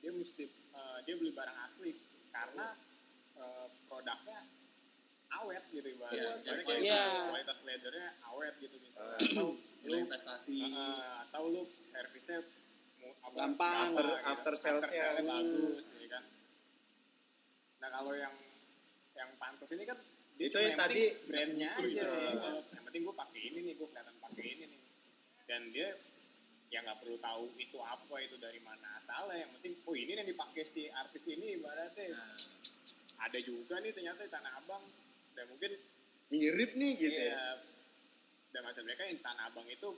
dia mesti eh, dia beli barang asli karena eh, produknya awet gitu ibaratnya. Iya, Jadi iya. kualitas, Iya. kualitas leathernya awet gitu misalnya. Ah. Atau lu investasi. eh, atau lu servisnya mu- apa, Gampang. gampang After- after sales-nya. sale-nya Hmm. bagus ya kan. Nah kalau yang yang pansos ini kan dia Itu yang tadi brandnya aja Iya. sih yang penting gue pakai ini nih gue kelihatan pakai ini nih dan dia ya nggak perlu tahu itu apa itu dari mana asalnya yang penting oh ini yang dipakai si artis ini ibaratnya Nah. ada juga nih ternyata di tanah abang dan mungkin mirip nih gitu ya. Iya. Dan maksud mereka yang Tanah Abang itu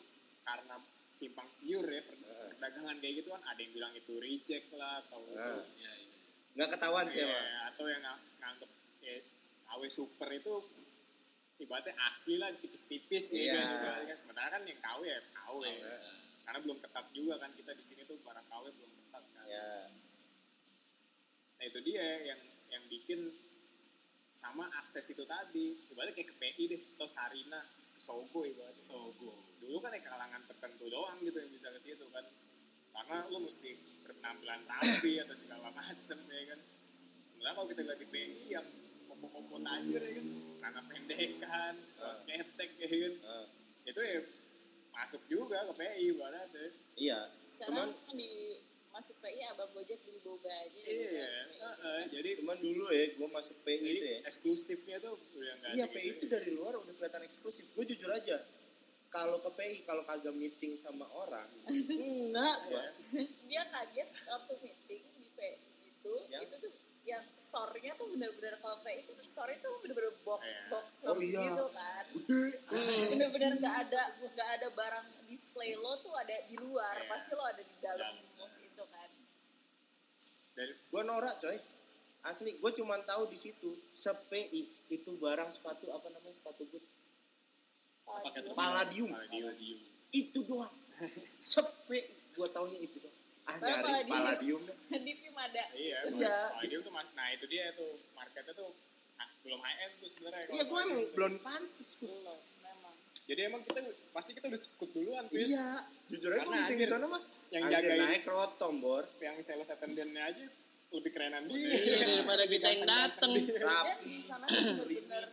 karena simpang siur ya per- perdagangan kayak gitu kan ada yang bilang itu reject lah atau Nah. Iya, iya. Nggak ketahuan sih Iya, emang. atau yang ng- nganggep ya, KW super itu ibaratnya asli lah tipis-tipis gitu Iya. juga kan. Sementara kan yang KW ya KW. Iya. Karena belum ketat juga kan kita di sini tuh barang KW belum ketat kan. Ya. Nah itu dia yang yang bikin sama akses itu tadi. Ibaratnya kayak ke PI deh, atau Sarina, ke Sogo ibaratnya. Sogo. Dulu kan ya kalangan tertentu doang gitu yang bisa ke situ kan. Karena lu mesti berpenampilan rapi atau segala macem ya kan. Sebenarnya kalau kita lihat di PI yang popo-popo tajir ya kan, celana pendekan, kaos ketek ya kan. Ah. Itu ya masuk juga ke PI ibaratnya. Iya. Sekarang Cuman kan di masuk PI abang gojek beli boba aja. Iya, heeh, jadi cuman dulu ya gue masuk PI jadi itu ya. eksklusifnya tuh udah Iya PI itu ya. dari luar udah kelihatan eksklusif. Gue jujur aja. Kalau ke PI kalau kagak meeting sama orang, enggak gua. Dia kaget waktu meeting di PI itu, Yang? itu tuh yang store-nya tuh bener-bener kalau PI itu tuh store tuh bener-bener box Iya. box Oh box iya. gitu kan. Gede. bener-bener nggak ada nggak ada barang display lo tuh ada di luar Iya. pasti lo ada di dalam Dalam. box itu kan dari Gue norak coy. Asli, gue cuma tahu di situ sepi itu barang sepatu apa namanya sepatu boot Pakai Palladium. Palladium. Palladium. Itu doang. sepi gue taunya itu doang. Ah nyari Palladium. Palladium dah. Iya, Iya. Palladium tuh mas- nah itu dia tuh marketnya tuh ah, belum high end tuh sebenarnya. Iya gue emang belum pantas gua. Jadi emang kita pasti kita udah sekut duluan tuh. Iya. Jujur aja gue Karena meeting di sana mah. yang jagain- naik rotong bor. Yang sales attendant-nya aja lebih kerenan dia. Iya daripada kita yang dateng. Rapi. di sana bener-bener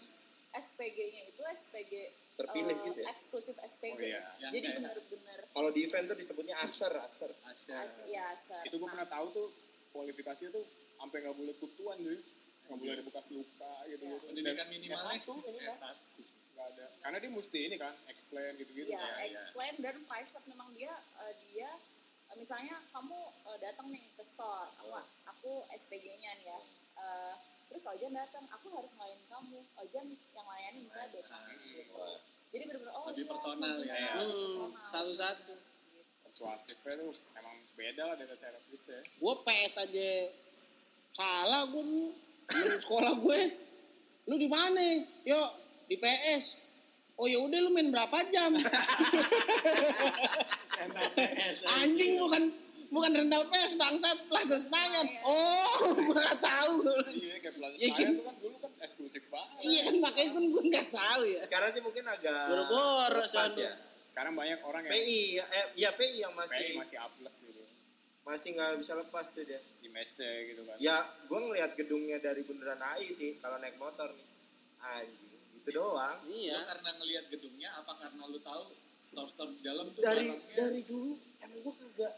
SPG-nya itu SPG Terpilih eh, gitu ya? eksklusif SPG Oh, iya. Yang jadi bener-bener Kalau di event tuh disebutnya aser, aser. Asya. as ya ser. Itu gue pernah tahu tuh kualifikasinya tuh sampai nggak boleh kutuan tuh. Nggak boleh ada bekas luka gitu gitu. Pendidikan minimalnya S1 minimal. S1. Karena dia mesti ini kan explain gitu-gitu. ya, Ya, ya. explain dan private memang dia eh, dia eh, misalnya kamu eh, datang nih ke store aku aku SPG-nya nih ya Eh, terus Ojan datang aku harus ngelayanin kamu Ojan yang layani misalnya Depang gitu jadi benar-benar oh Lebih iya, personal ya. benar-benar Hmm, personal. satu-satu. Persuasifnya tuh emang beda lah dari servis ya. Gue PS aja salah gue dulu. Di sekolah gue. Lu di mana? Yo, di PS. Oh ya udah lu main berapa jam? Anjing bukan bukan rental PS bangsat Plaza Senayan. Oh, gue gak tahu. Iya kayak Plaza Iya, Senayan kan? tuh kan dulu kan eksklusif banget. Iya kan makanya kan gue gak tahu ya. Sekarang sih mungkin agak Boro-boro ya. Sekarang banyak orang yang PI, ya, eh, ya PI yang masih PI masih, masih A plus gitu nggak bisa lepas tuh dia. di match gitu kan. Ya, gue ngelihat gedungnya dari bundaran AI sih kalau naik motor nih. Anjing, itu doang. Lu Iya. karena ngelihat gedungnya apa karena lu tahu store-store di dalam tuh Dari barangnya dari dulu emang gue kagak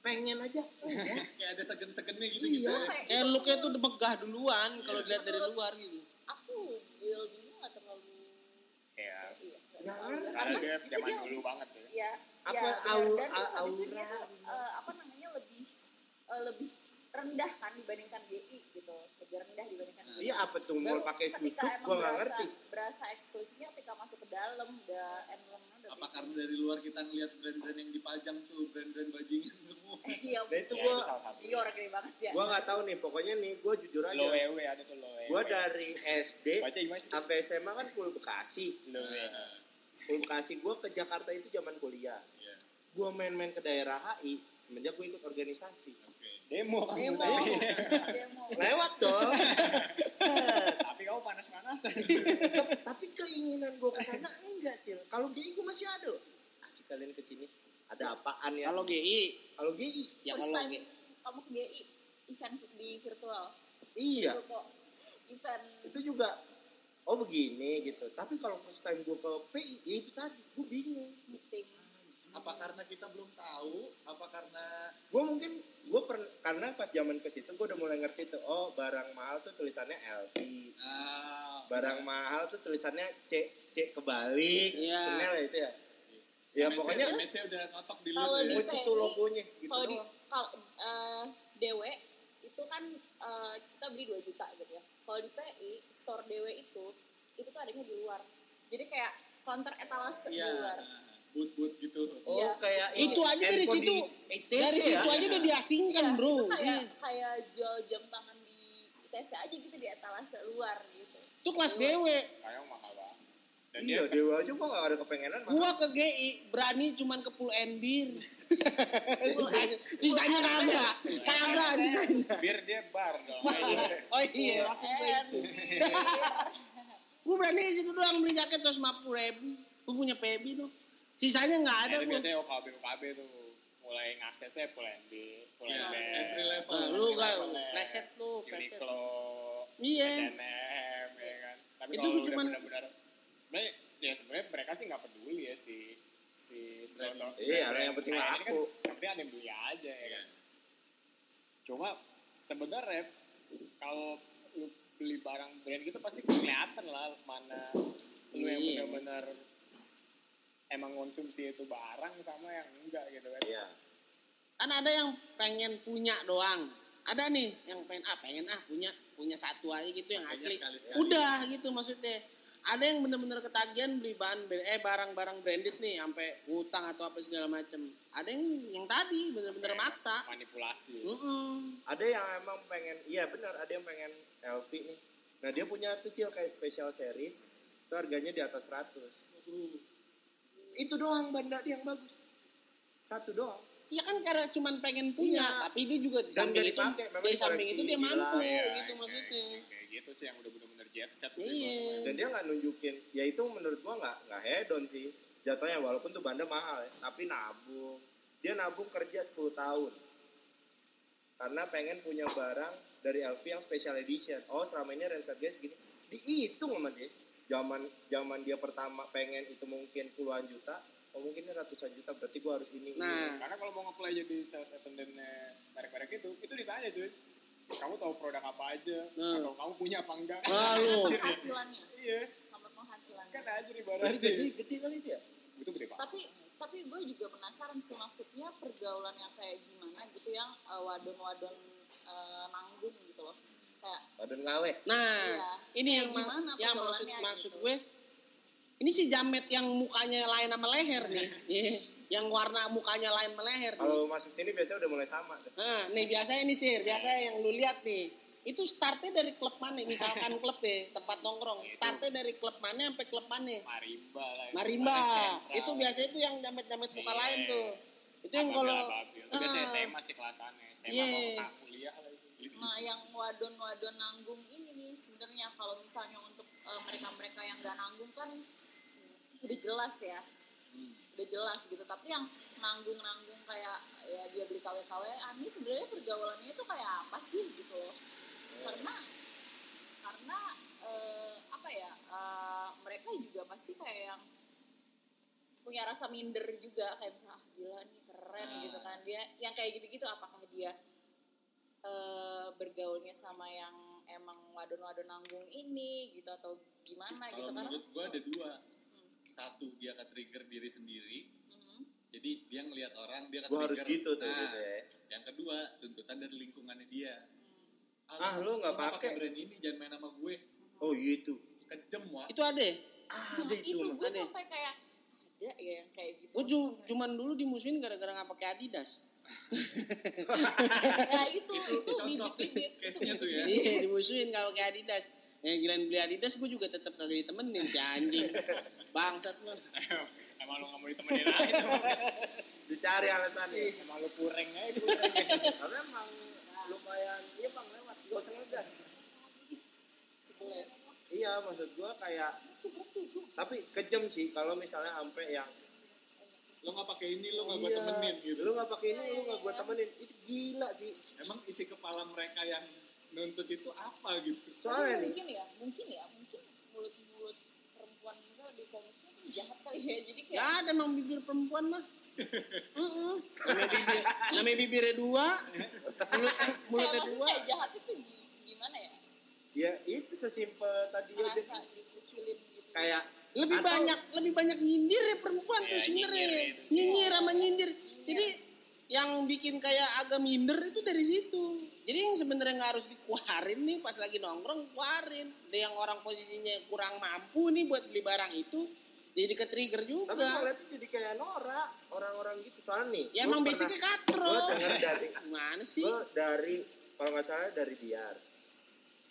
pengen aja. Kayak ada segen-segennya gitu Iya. gitu. Kayak Eh itu looknya tuh megah duluan kalau dilihat dari luar gitu. aku buildingnya nggak terlalu Iya. iya, ngerti. Karena dia zaman dulu banget ya. Iya. Apa, iya, aura. tuh, eh, apa namanya lebih eh, lebih rendah kan dibandingkan GI gitu lebih rendah dibandingkan Iya apa tuh mau pakai susuk gue nggak berasa- ngerti. berasa eksklusifnya ketika masuk ke dalam udah emblemnya udah Apa karena dari luar kita ngelihat brand-brand yang dipajang tuh brand-brand bajingan semua. iya Nah itu Ya, gue. Dior gede banget ya gue nggak tahu nih. Pokoknya nih gue jujur aja. Low EW ada tuh low EW. Gue dari SD sampai SMA kan full Bekasi. Low EW. Full Bekasi gue ke Jakarta itu zaman kuliah. Iya. Gue main-main ke daerah HI semenjak gue ikut organisasi. Demo kan. demo Tapi- demo Lewat dong. Tapi kamu panas-panasan. Tapi keinginan gue ke sana enggak cil. Kalau GI gue masih ada. Asik kalian ke sini. Ada apaan ya? Kalau GI Kalau GI ya kalau GI kamu ke GI event di virtual iya. Event Itu juga oh begini gitu. Tapi kalau first time gue ke PI ya itu tadi gue bingung. meeting Apa karena kita belum tahu? Apa karena Gue mungkin gue pernah karena pas zaman ke situ gue udah mulai ngerti tuh oh barang mahal tuh tulisannya LV. ah barang mahal tuh tulisannya C C kebalik, Iya. Chanel ya itu ya. Ya Image-nya- pokoknya udah di lu Kalau di ya. oh, itu tuh logonya gitu kalau di kalau eh, dewe itu kan eh, kita beli 2 juta gitu ya. Kalau di PI store dewe itu itu tuh adanya di luar. Jadi kayak counter etalase di Iya. luar Boot-boot gitu. Oh, Iya. kayak Itu aja dari situ. di ITC Dari ya. situ aja udah diasingkan, Iya, Bro. itu kayak Iya. kayak jual jam tangan di ITC aja gitu di etalase luar gitu Itu kelas dewe. Kayak mahal banget. Dan Iya, dia Dewa aja gua gak ada kepengenan. Gua ke GI berani cuman ke Pull and Beer. sisanya, kagak. Kagak sisanya. biar dia bar dong. Oh iya, maksud gue itu. Gue berani di situ doang beli jaket 150 ribu. Gue punya PB tuh. Sisanya nggak ada Ada gue. biasanya OKB OKB tuh mulai ngaksesnya full NB, full Iya, NB. entry level. Nah, lu gak preset lu, preset. Uniqlo, Iya. H&M, ya kan. Tapi Itu kalau cuman- benar-benar sebenarnya ya sebenarnya mereka sih nggak peduli ya si si store-store. Iya, yang penting Nah, ini kan penting ada yang beli aja ya kan. Cuma sebenarnya kalau lu beli barang brand gitu pasti kelihatan lah mana lu yang Iya. benar-benar emang konsumsi itu barang sama yang enggak gitu kan. Iya. Kan ada yang pengen punya doang. Ada nih yang pengen ah pengen ah punya punya satu aja gitu yang Pakainya asli. sekali-sekali. Udah gitu maksudnya. Ada yang bener-bener ketagihan beli bahan eh barang-barang branded nih sampai utang atau apa segala macem. Ada yang yang tadi bener-bener maksa. Manipulasi. Mm-mm. Ada yang emang pengen, iya benar, ada yang pengen LV nih. Nah dia punya tuh Cil, kayak special series, itu harganya di atas 100. Itu doang banda dia yang bagus. Satu doang. Ya kan karena cuman pengen punya, Iya. tapi itu juga di samping itu, di samping itu dia mampu gila. Iya, gitu kayak- maksudnya. Kayak gitu sih yang udah bener-bener jet set. gitu. Iya. Dan dia nggak nunjukin, ya itu menurut gua nggak nggak hedon sih. Jatuhnya walaupun tuh banda mahal ya, tapi nabung. Dia nabung kerja 10 tahun. Karena pengen punya barang dari LV yang special edition. Oh selama ini range harganya segini. Dihitung sama dia. Zaman zaman dia pertama pengen itu mungkin puluhan juta. Oh mungkin ini ratusan juta berarti gua harus ini. ini. Nah, Karena kalau mau nge-play jadi sales attendant-nya merek-merek itu, itu ditanya cuy. Kamu tahu produk apa aja? Nah. Atau kamu punya apa enggak? Lalu. penghasilannya iya. nomor penghasilannya Kan aja. Berarti gaji gede kali ya? Itu gede banget. tapi tapi gue juga penasaran sih maksudnya pergaulan yang kayak gimana gitu yang eh, wadon-wadon eh, nanggung gitu loh kayak Badan gawe. Nah, Iya. ini Kayak yang ma- yang maksud pergaulannya maksud gitu. gue. Ini si jamet yang mukanya lain sama leher nih. Iya. yang warna mukanya lain sama leher. Kalau masuk sini biasanya udah mulai sama. tuh. Nah, nih biasanya nih sir, biasanya yang lu lihat nih. Itu startnya dari klub mana? Misalkan klub ya, tempat nongkrong. Startnya dari klub mana sampai klub mana? Marimba lah. Marimba. Itu biasanya itu yang jamet-jamet muka Iya. lain tuh. Itu yang kalau. Itu biasanya Ah. SMA sih kelasannya. SMA Iya. mau kuliah. Nah yang wadon-wadon nanggung ini nih sebenarnya kalau misalnya untuk eh, mereka-mereka yang gak nanggung kan udah jelas ya. Udah jelas gitu. Tapi yang nanggung-nanggung kayak ya dia beli KW-KW ini sebenarnya pergaulannya itu kayak apa sih gitu loh. Karena karena eh, apa ya eh, mereka juga pasti kayak yang punya rasa minder juga. Kayak misalnya ah, gila nih keren gitu kan. Dia yang kayak gitu-gitu apakah dia eh, bergaulnya sama yang emang wadon-wadon nanggung ini gitu atau gimana gitu Kalau karena menurut gua ada dua. Satu dia ke trigger diri sendiri. Mhm. Jadi dia ngelihat orang dia ke Gua harus trigger. gitu tuh, Nah, gitu ya. Yang kedua tuntutan dari lingkungannya dia. Ah, lu nggak pakai. brand ini jangan main sama gue. Oh iya itu. Kejem wah. itu ada. Ada Nah, itu. itu mah. gue ada. sampai kayak ada ya yang kayak gitu Gue cuman dulu dimusuhin gara-gara nggak pakai Adidas. Ya itu itu, itu case-nya tuh ya. Iya, dimusuhin kalau pakai Adidas. Yang giliran beli Adidas gue juga tetap kagak ditemenin si anjing. Bangsat lu. Emang lu gak mau ditemenin aja. Dicari alasannya. Emang lu pureng aja. pureng. Tapi emang lumayan, iya bang lewat, gak usah ngegas. Iya maksud gua kayak, tapi kejam sih kalau misalnya sampai yang Lo nggak pakai ini lo nggak gue iya, temenin gitu. Lu gak pakai ini, lu gak gua temenin. Itu gila sih. Emang isi kepala mereka yang nuntut itu apa gitu? Soalnya nih, mungkin ya mungkin ya mungkin mulut-mulut perempuan misalnya di komusnya tuh jahat kali ya jadi kayak Ya ada emang bibir perempuan mah. Heeh. Namanya bibir, namanya bibirnya dua, mulut mulutnya kayak dua. jahat itu gi- gimana ya ya itu sesimpel tadi aja dikucilin gitu kayak lebih atau- banyak lebih banyak nyindir ya perempuan tuh Iya, sebenarnya. nyinyir sama nyindir. Jadi yang bikin kayak agak minder itu dari situ. Jadi yang sebenarnya nggak harus dikeluarin nih pas lagi nongkrong keluarin. Ada yang orang posisinya kurang mampu nih buat beli barang itu jadi ke trigger juga. tapi kalau itu jadi kayak Nora orang-orang gitu. Soalnya nih ya emang basicnya katro. denger dari gimana sih? gue dari kalau nggak salah dari Biar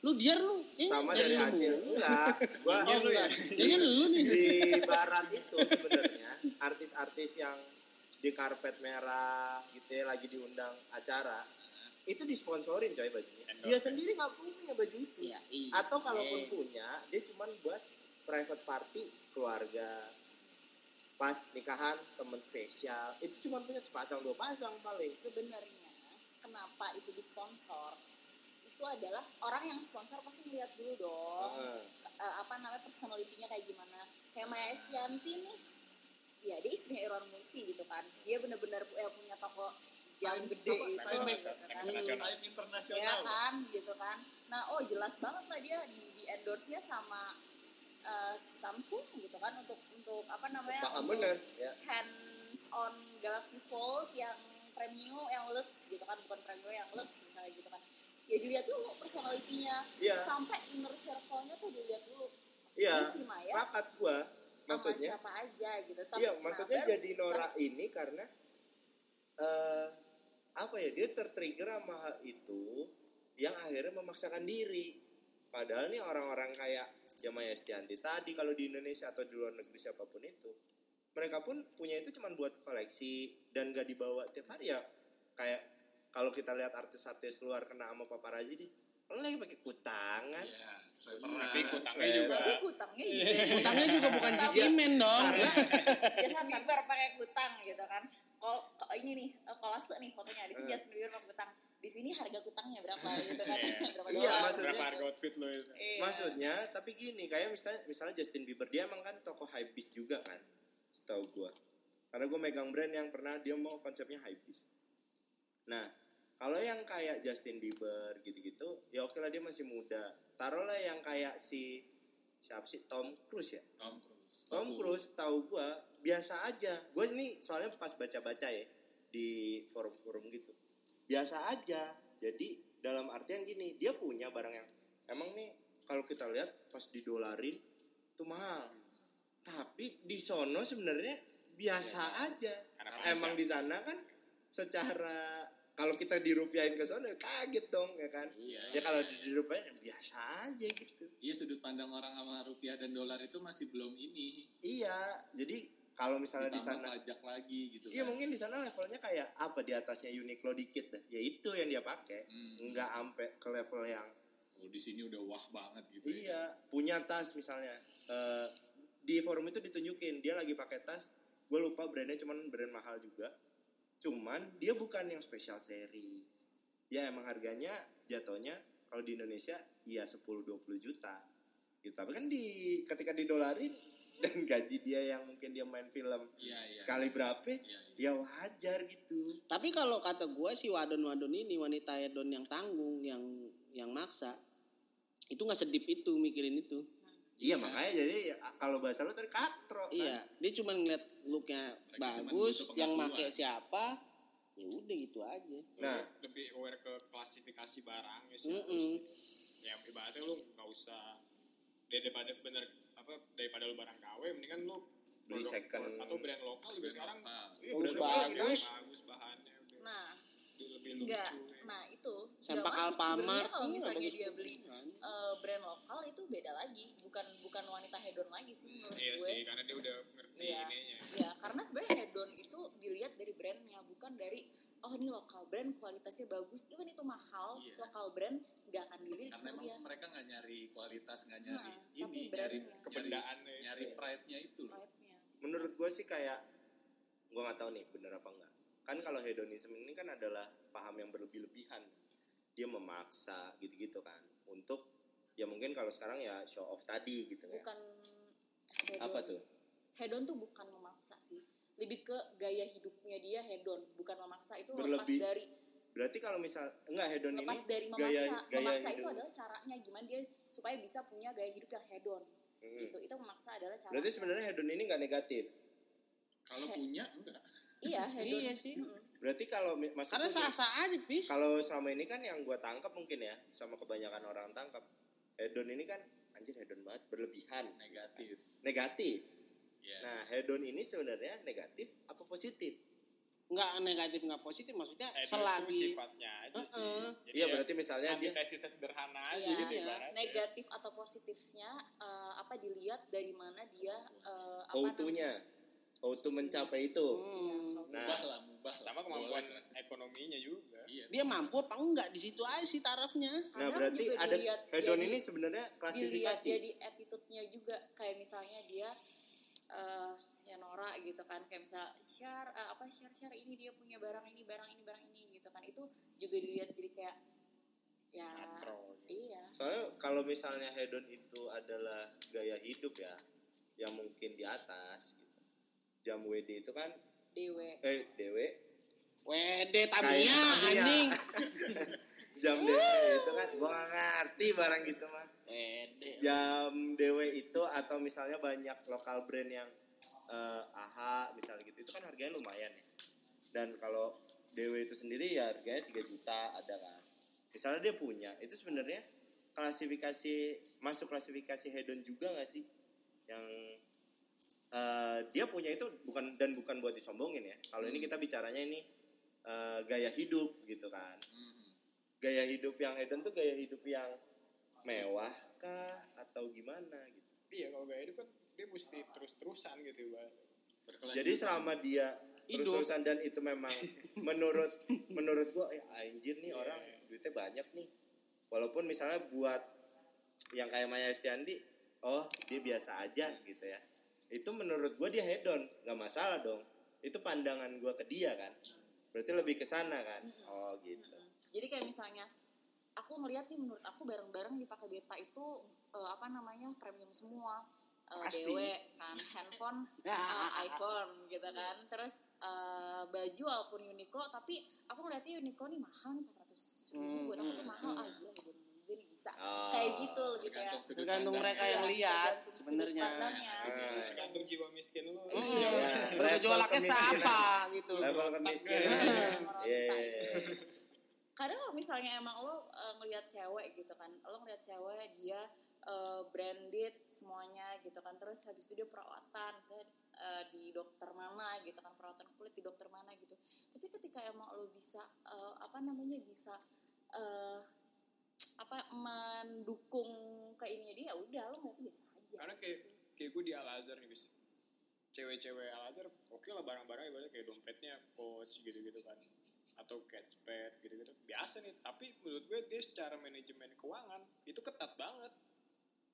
lu biar lu. Kayaknya sama dari lu. Acil enggak. Gua oh enggak. kayaknya lu nih. Di barat itu sebenarnya artis-artis yang di karpet merah gitu ya lagi diundang acara itu disponsorin coy bajunya. Dia sendiri nggak punya baju itu. Iya, iya. atau kalaupun Eh. punya dia cuman buat private party keluarga pas nikahan temen spesial. Itu cuma punya sepasang dua pasang paling. Sebenarnya kenapa itu disponsor itu adalah orang yang sponsor pasti lihat dulu dong Heeh. eh, apa namanya personalitinya kayak gimana kayak Maya Estianti nih ya dia istrinya Irwan Mursi gitu kan dia bener-bener eh, punya toko yang gede gitu, time gitu kan. internasional. Internasional. ya kan gitu kan nah oh jelas banget lah dia di, di endorse nya sama eh, Samsung gitu kan untuk untuk apa namanya untuk bener ya hands on Galaxy Fold yang premium yang lux gitu kan bukan premium yang lux misalnya gitu kan ya dilihat dulu personalitinya Iya. sampai inner circle-nya tuh dilihat dulu iya Maya pakat gua maksudnya siapa aja gitu Tapi, Iya, maksudnya jadi Nora ini karena eh apa ya dia tertrigger sama hal itu yang akhirnya memaksakan diri. Padahal nih orang-orang kayak Jamaya Estianti tadi kalau di Indonesia atau di luar negeri siapa pun itu, mereka pun punya itu cuma buat koleksi dan gak dibawa tiap hari ya. Kayak kalau kita lihat artis-artis luar kena sama paparazzi di lo lagi pakai kutangan. Iya, saya Tapi kutangnya juga tapi kutangnya Iya. gitu utangnya juga bukan cikimen dong Justin Bieber pakai kutang gitu kan kol ko- ini nih eh, kolase nih fotonya di sini Eh. Justin Bieber pakai kutang di sini harga kutangnya berapa gitu kan Iya. berapa Iya, dolar maksudnya- berapa harga outfit lo itu Iya. Maksudnya, tapi gini, kayak misalnya misalnya Justin Bieber dia emang kan toko hypebeast juga kan, setahu gua. Karena gua megang brand yang pernah dia mau konsepnya hypebeast. Nah, kalau yang kayak Justin Bieber gitu-gitu, ya oke lah dia masih muda. Taruhlah yang kayak si siapa sih Tom Cruise ya? Tom Cruise. Tom Cruise tahu gua biasa aja. Gue ini soalnya pas baca-baca ya di forum-forum gitu. Biasa aja. Jadi dalam artian gini, dia punya barang yang emang nih kalau kita lihat pas didolarin itu mahal. Tapi di sono sebenarnya biasa aja. Karena pajak. Emang di sana kan secara kalau kita dirupiahin ke sono ya kaget dong ya kan. Iya, Ya iya, kalau iya. dirupiahin biasa aja gitu. Iya sudut pandang orang sama rupiah dan dolar itu masih belum ini. Iya, jadi kalau misalnya di sana pajak lagi gitu Iya kan. mungkin di sana levelnya kayak apa di atasnya Uniqlo dikit deh. Ya itu yang dia pakai. Hmm. Nggak sampai ke level yang Oh, di sini udah wah banget gitu. ya. iya punya tas misalnya. Eh, di forum itu ditunjukin dia lagi pakai tas. Gue lupa brandnya cuman brand mahal juga. Cuman dia bukan yang special seri. Ya emang harganya jatuhnya kalau di Indonesia ya 10-20 juta. Gitu. Tapi kan di ketika didolarin dan gaji dia yang mungkin dia main film Iya, iya. sekali berapa Iya, iya. ya wajar gitu Tapi kalau kata gue si wadon-wadon ini wanita hedon yang tanggung, yang yang maksa, itu nggak sedip itu mikirin itu. Iya makanya jadi ya, kalau bahasa lu tadi katro kan? Iya, dia cuma ngeliat looknya bagus, yang make siapa, ya udah gitu aja. nah lebih aware ke klasifikasi barang ya sih Mm-mm. ya ibaratnya lu nggak usah daripada bener apa daripada lu barang KW mendingan lu Beli second. atau brand lokal juga Brand sekarang iya, Bagus bagus. bagus bahannya udah nah enggak ya. nah itu masuk Alfamart. kalau Iya, misalnya dia beli eh, brand lokal itu beda lagi bukan bukan wanita hedon lagi sih menurut iya gue sih karena dia udah ngerti Iya. ininya Ya, karena sebenarnya hedon itu dilihat dari brandnya, bukan dari oh ini lokal brand kualitasnya bagus. Even itu mahal, Iya. lokal brand nggak akan dilirik Karena sama emang dia. mereka nggak nyari kualitas, nggak nyari Nah, ini, nyari. Kebendaannya nyari, pride-nya itu loh. Pride-nya. menurut gue sih kayak gue nggak tahu nih bener apa enggak kan kalau hedonisme ini kan adalah paham yang berlebih-lebihan dia memaksa gitu-gitu kan untuk ya mungkin kalau sekarang ya show off tadi gitu ya Bukan hedon. apa tuh Hedon tuh bukan memaksa sih. Lebih ke gaya hidupnya dia hedon, bukan memaksa. Itu Berlebih. lepas dari berarti kalau misal enggak hedon lepas ini dari memaksa. gaya gaya memaksa itu adalah caranya gimana dia supaya bisa punya gaya hidup yang hedon Hmm. gitu itu memaksa adalah cara Berarti sebenarnya hedon ini nggak negatif. Kalau punya enggak. Iya hedon Iya sih. Berarti kalau maksud Karena gini, sah-sah aja, Pis. kalau selama ini kan yang gua tangkap mungkin ya sama kebanyakan orang tangkap hedon ini kan anjir hedon banget berlebihan Negatif. negatif. Iya. Nah hedon ini sebenarnya negatif apa positif? Nggak negatif, nggak positif. Maksudnya Eh, itu selagi... sifatnya aja sih. Heeh. Jadi Iya ya, berarti misalnya dia antitesisnya sederhana aja Iya, gitu iya. negatif atau positifnya eh, apa dilihat dari mana dia eh, apa autunya, auto mencapai itu. Hmm. Nah, Mubah lah, mubah. sama kemampuan Boleh. ekonominya juga. Iya. Dia mampu apa enggak di situ aja sih tarafnya. nah Kadang berarti ada hedon ini sebenarnya dilihat klasifikasi. jadi attitude-nya juga kayak misalnya dia eh ya Nora gitu kan kayak misal share eh, apa share share ini dia punya barang ini barang ini barang ini gitu kan itu juga dilihat jadi kayak ya Makro, iya Soalnya kalau misalnya hedon itu adalah gaya hidup ya, yang mungkin di atas gitu. Jam WD itu kan dewe eh DW Kayak Tamiya anjing. jam DW itu kan gua gak ngerti barang gitu mah. Wede. Jam DW itu atau misalnya banyak lokal brand yang eh, AHA misalnya gitu itu kan harganya lumayan ya. Dan kalau DW itu sendiri ya harganya 3 juta ada kan. Misalnya dia punya, itu sebenarnya klasifikasi masuk klasifikasi hedon juga gak sih? Yang eh, dia punya itu bukan dan bukan buat disombongin ya. Kalau ini kita bicaranya ini eh, gaya hidup gitu kan. Mhm. Gaya hidup yang hedon tuh gaya hidup yang mewah kah atau gimana gitu. Iya kalau gaya hidup kan dia mesti terus-terusan gitu ibaratnya. Berkelanjutan. Jadi selama dia Hidup. terus-terusan dan itu memang menurut menurut gua eh anjir nih orang duitnya banyak nih. Walaupun misalnya buat yang kayak Maya Estiandi, oh dia biasa aja gitu ya. Itu menurut gua dia hedon, nggak masalah dong. Itu pandangan gua ke dia kan. Berarti lebih ke sana kan. Oh gitu. jadi kayak misalnya aku ngeliat nih menurut aku barang-barang dipakai beta itu eh, apa namanya premium semua Eh, Pasti. dewe kan handphone Ya. eh, iPhone gitu kan terus eh, baju walaupun Uniqlo tapi aku ngeliatnya Uniqlo nih mahal nih 400 ribu buat aku tuh mahal ah gila nih bisa Oh. kayak gitu lebih kayak Tergantung sudut Tergantung pandang. mereka yang Iya, lihat sebenarnya. pandangnya. Ah. Tergantung jiwa miskin lu. Ya, kemiskinan. siapa gitu. Level. Iya. kadang kalau misalnya emang lo eh, ngelihat cewek gitu kan lo ngelihat cewek dia eh, branded semuanya gitu kan terus habis itu dia perawatan misalnya eh, di dokter mana gitu kan perawatan kulit di dokter mana gitu tapi ketika emang lo bisa eh, apa namanya bisa apa mendukung ke ininya dia ya udah lo ngeliat biasa aja. Karena kayak kayak gue di Al Azhar nih bis. Cewek-cewek Al Azhar oke lah barang-barang ibaratnya kayak dompetnya coach gitu-gitu kan. Atau cashback gitu-gitu. Biasa nih tapi menurut gue dia secara manajemen keuangan itu ketat banget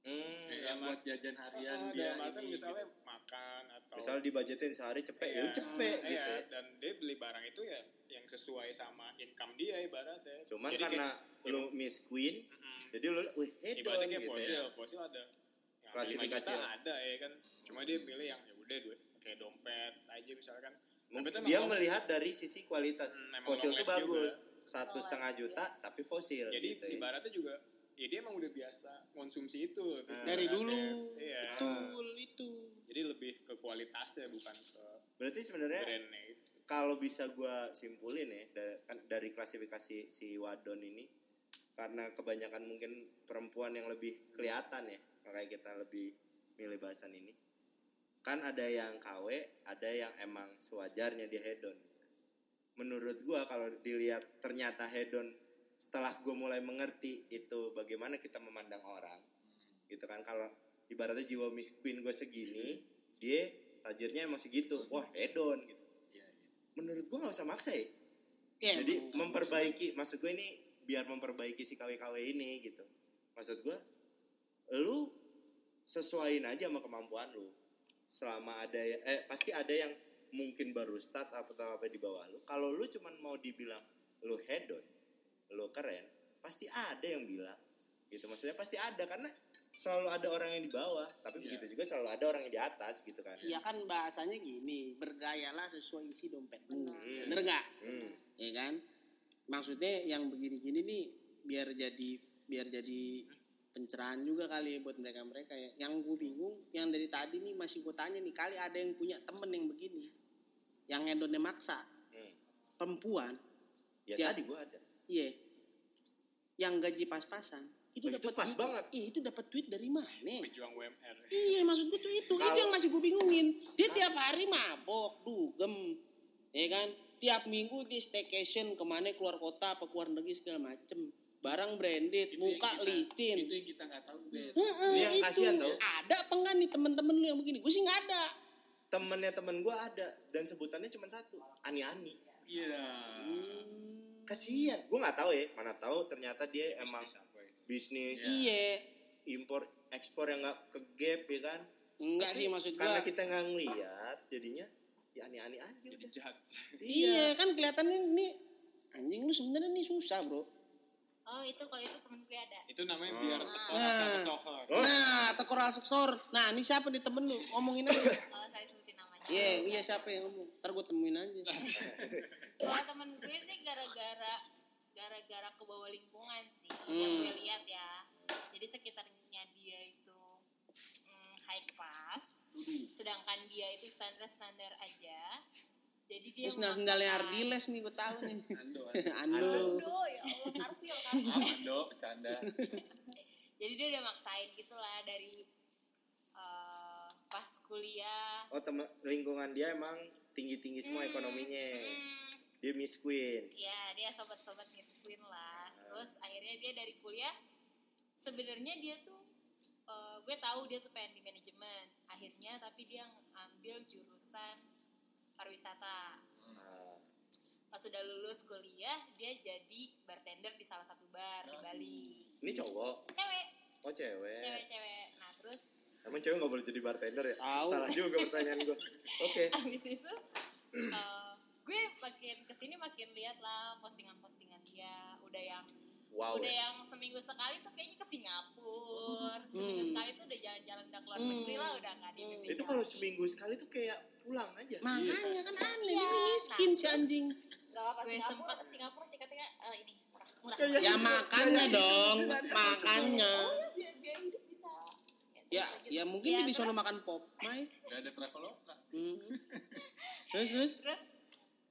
Hmm. Kayak yang buat jajan harian Ah, dia dalam ini. misalnya gitu. makan atau Misalnya dibajetin sehari cepet ya Iya, cepet iya, gitu. dan dia beli barang itu ya yang sesuai sama income dia ibaratnya Cuman Jadi karena kayak- lu miss queen, Mm-mm. jadi lu wih ibaratnya kayak gitu fosil ya. fosil ada yang Klasifikasi 5 juta lah. ada ya kan cuma dia pilih yang ya udah duit kayak dompet aja misalkan Mungkin dia melihat dari sisi kualitas. Hmm, fosil last bagus. Satu setengah last, juta tapi fosil jadi gitu ya. ibaratnya juga ya dia emang udah biasa konsumsi itu terus Dari dulu. iya. Betul itu. jadi lebih ke kualitasnya bukan ke Berarti sebenarnya kalau bisa gua simpulin ya da- kan dari klasifikasi si wadon ini karena kebanyakan mungkin perempuan yang lebih kelihatan ya makanya kita lebih milih bahasan ini. Kan ada yang KW ada yang emang sewajarnya dia hedon. Menurut gua kalau dilihat ternyata hedon setelah gua mulai mengerti itu bagaimana kita memandang orang gitu kan. Kalau ibaratnya jiwa Miss Queen gue segini dia tajirnya emang segitu. Wah hedon gitu. Iya, iya. menurut gua nggak usah maksa ya. Ya, jadi memperbaiki maksud gue ini biar memperbaiki si KW-KW ini gitu. Maksud gue lu sesuaiin aja sama kemampuan lu. Selama ada ya- eh pasti ada yang mungkin baru start atau apa di bawah lu. Kalau lu cuman mau dibilang lu hedon lu keren pasti ada yang bilang gitu maksudnya pasti ada karena selalu ada orang yang di bawah tapi Iya. begitu juga selalu ada orang yang di atas gitu kan Iya kan bahasanya gini, bergayalah sesuai isi dompetmu. Benar. Bener nggak? Hmm. Ya kan? Maksudnya yang begini-gini nih biar jadi biar jadi pencerahan juga kali ya buat mereka mereka ya yang gue bingung yang dari tadi nih masih gue tanya nih kali ada yang punya temen yang begini yang hedonnya maksa Hmm. perempuan Ya, Ya. tadi gua ada. Iya yang gaji pas-pasan itu Oh, itu dapat pas duit- banget. iya itu dapat duit dari mana Pejuang UMR. Iya maksud gue tuh itu, itu Kalau- yang masih gue bingungin. Dia tiap hari mabok, dugem, ya kan? Tiap minggu di staycation ke mana keluar kota apa keluar negeri segala macem. Barang branded, Itu muka kita- licin. Itu yang kita nggak tahu, Bet. Heeh, Ini yang itu. kasihan tau. Ada apa enggak nih temen-temen lu yang begini? Gue sih nggak ada. Temennya temen gua ada dan sebutannya cuma satu, ani-ani. Iya. Kasihan. Gua nggak tahu ya, mana tahu ternyata dia emang Bisnis apa ya? bisnis Iya. impor ekspor yang nggak ke gap ya kan. Enggak Tapi sih maksud gue. Karena kita nggak ngeliat, jadinya ya ani-ani aja Jadi jahat. Iya kan kelihatannya nih anjing lu sebenarnya nih susah bro. Oh itu kalau itu temen gue ada. Itu namanya Oh. biar Ah. tekor Nah. sama sohor. Oh. Nah, tekor asuk sor. Nah, ini siapa nih temen lu? Ngomongin aja. Kalau saya sebutin namanya. Iya, iya siapa yang ngomong? Ntar gue temuin aja. Kalau temen gue sih gara-gara gara-gara ke bawah lingkungan sih Hmm. yang gue lihat ya. Jadi sekitarnya dia itu mm, high class, sedangkan dia itu standar-standar aja. Jadi dia Terus sendal sendalnya Ardiles nih gue tahu nih. Ando, Ando. Ando, ya Allah, karpil kan. Ando, bercanda. Jadi dia udah maksain gitu lah dari kuliah. Oh temen lingkungan dia emang tinggi-tinggi semua ekonominya. Hmm, Dia Miss Queen. ya dia sobat-sobat Miss Queen lah. Terus akhirnya dia dari kuliah sebenarnya dia tuh eh, gue tahu dia tuh pengen di manajemen. Akhirnya tapi dia ambil jurusan pariwisata. Nah, Pas udah lulus kuliah dia jadi bartender di salah satu bar di Bali. ini cowok. Cewek, Oh cewek. cewek-cewek. Nah terus Emang cewek nggak boleh jadi bartender ya? Tahu. Salah juga pertanyaan gue. Oke. abis itu eh, gue makin ke sini makin lihat lah postingan-postingan dia udah yang Wow. udah ya. yang seminggu sekali tuh kayaknya ke Singapura seminggu Hmm. sekali tuh udah jalan-jalan udah keluar Hmm. negeri lah udah nggak di Indonesia Itu kalau seminggu sekali tuh kayak pulang aja. Makanya kan aneh, Iya, ini miskin nah, si anjing. Gak apa gue Singapura. sempat Singapura tiketnya eh, ini murah murah Ya, ya, Ya makanya dong, makanya. oh ya biar biar hidup bisa Ya, bisa mungkin Ya, dia di sono terus- makan pop, Mai. Gak ada traveloka. Hmm. Terus terus terus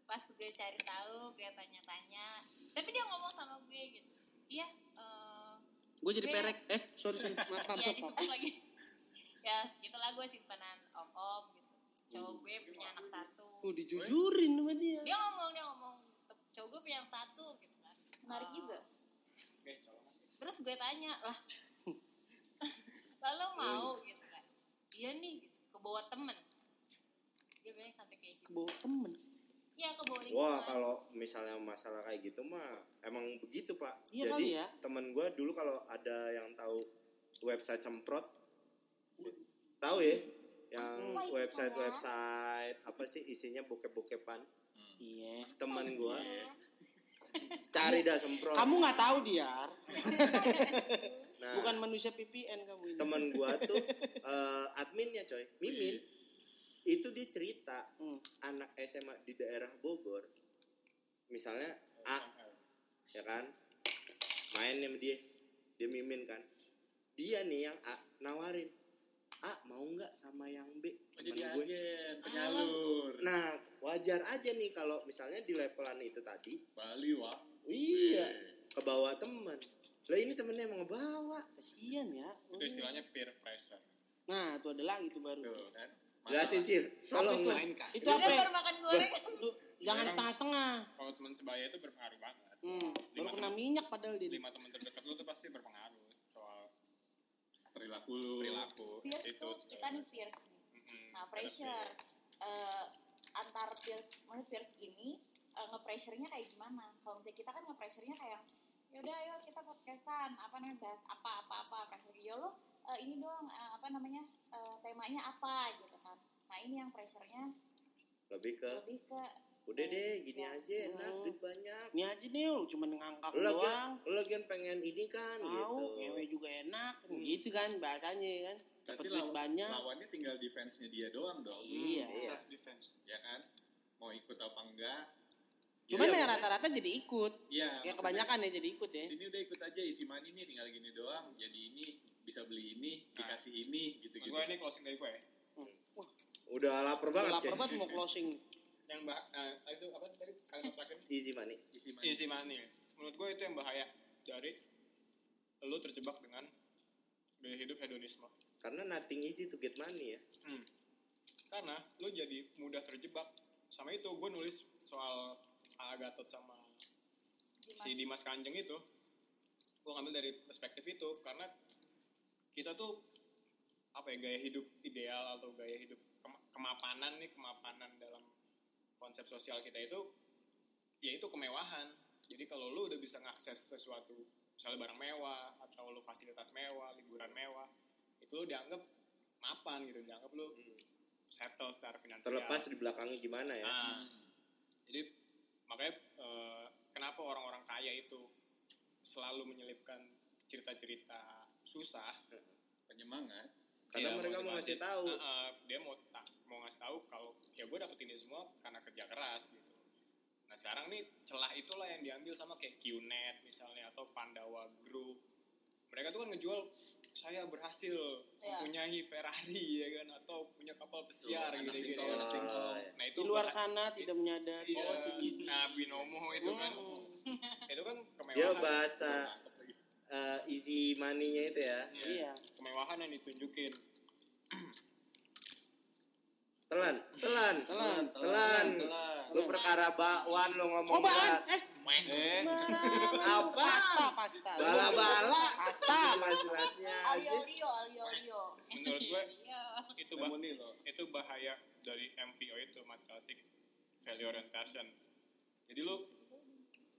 pas gue cari tahu gue tanya-tanya tapi dia ngomong sama gue gitu iya eh, gue jadi Gue- perek. Eh, sorry sorry. Maaf, maaf, ya maaf. disebut lagi ya gitulah gue simpanan om om gitu cowok gue punya anak satu Tuh dijujurin sama dia. dia ngomong dia ngomong cowok gue punya anak satu gitu kan Menarik Eh, juga. Terus gue tanya lah lalu mau gitu kan iya nih gitu ke bawah temen dia bilang sampai kayak gitu Kebawa temen. iya ke bawah Wah kalau misalnya masalah kayak gitu mah emang begitu pak. Iya Jadi kali ya. temen gue dulu kalau ada yang tahu website semprot, tahu ya, yang Apa itu, website sayang? website apa sih isinya bokep-bokepan. Iya. Temen gue cari dah semprot. Kamu nggak tahu dia. Nah, Bukan manusia VPN kamu ini. temen gua tuh eh, adminnya coy. Mimin itu dia cerita Hmm. anak SMA di daerah Bogor misalnya A ya kan? Main sama dia dia mimin kan. Dia nih yang A nawarin A mau nggak sama yang B? Oh, jadi temen gue agen, penyalur. nah wajar aja nih kalau misalnya di levelan itu tadi Bali, wah. iya ke bawah temen lah ini temennya emang ngebawa Kasian ya. Itu istilahnya peer pressure. Nah, itu ada lagi tuh baru. Tuh, kan. jelasin cir tolong itu? Itu apa? ya? baru makan goreng jangan setengah-setengah. Kalau teman sebaya itu berpengaruh banget. Hmm, baru kena temen- minyak padahal dia. Lima teman terdekat lu tuh pasti berpengaruh soal Perilaku lu. perilaku. Pierce itu tuh kita nih. Mm-mm. Nah pressure eh, antar Pierce, maksudnya Pierce ini eh, nge-pressure-nya kayak gimana? Kalau misalnya kita kan nge-pressure-nya kayak yaudah ayo kita podcastan apa namanya bahas apa apa apa pressure ya lo eh, ini dong eh, apa namanya eh, temanya apa gitu kan nah ini yang pressure-nya lebih ke lebih ke udah deh gini Ya. aja enak Hmm. duit banyak Ini aja nih lu cuma lagi doang. lu lagi pengen ini kan Tahu, gitu ngewe juga enak. Gitu kan bahasanya kan. Dapat Berarti duit law- banyak. lawannya tinggal defense-nya dia doang dong. Iya. Iya. Defense. Ya kan? Mau ikut apa enggak? Cuman ya makanya- rata-rata jadi ikut. Iya. Ya kebanyakan ya jadi ikut ya. Sini udah ikut aja isi money nih tinggal gini doang. Jadi ini bisa beli ini, dikasih ini gitu-gitu. Gue ini closing dari gue ya. Wah, Udah lapar banget lapar banget mau closing. Yang bah, eh, itu apa tadi kalimat terakhir? Easy money. Isi money. Easy money. Menurut gue itu yang bahaya dari lu terjebak dengan gaya hidup hedonisme. Karena nothing easy to get money ya. Hmm. Karena lu jadi mudah terjebak sama itu gue nulis soal Agatot sama Dimas. si Dimas Kanjeng itu gue ngambil dari perspektif itu karena kita tuh apa ya gaya hidup ideal atau gaya hidup kema- kemapanan nih kemapanan dalam konsep sosial kita itu ya itu kemewahan jadi kalau lu udah bisa ngakses sesuatu misalnya barang mewah atau lu fasilitas mewah liburan mewah itu lu dianggap mapan gitu dianggap lu settle secara finansial Terlepas di belakangnya gimana ya. Nah, jadi makanya eh, kenapa orang-orang kaya itu selalu menyelipkan cerita-cerita susah? Penyemangat. Karena Iya, mereka mau ngasih tahu. Eh, dia mau ta- mau ngasih tahu kalau ya gue dapet ini semua karena kerja keras gitu. Nah sekarang nih celah itulah yang diambil sama kayak QNet misalnya atau Pandawa Group. Mereka tuh kan ngejual saya berhasil Iya. mempunyai Ferrari ya kan atau punya kapal pesiar gitu, anak singkong. Nah itu Di luar sana tidak menyadari. Iya, nah binomo itu kan itu kan kemewahan. Dia bahasa eh, easy money-nya itu ya. Iya. Iya. Kemewahan yang ditunjukin. Telan, telan, Telan, telan. Telan. Lu perkara bakwan lu ngomong Oh, bahan. berat. Eh, Eh, Apa? pasta, pasta. Bala-bala. Pasta. Jelas-jelasnya Alio aja. Lio, Alio Lio. Menurut gue Iya. itu bah- itu bahaya dari MVO itu materialistic value orientation. Jadi lu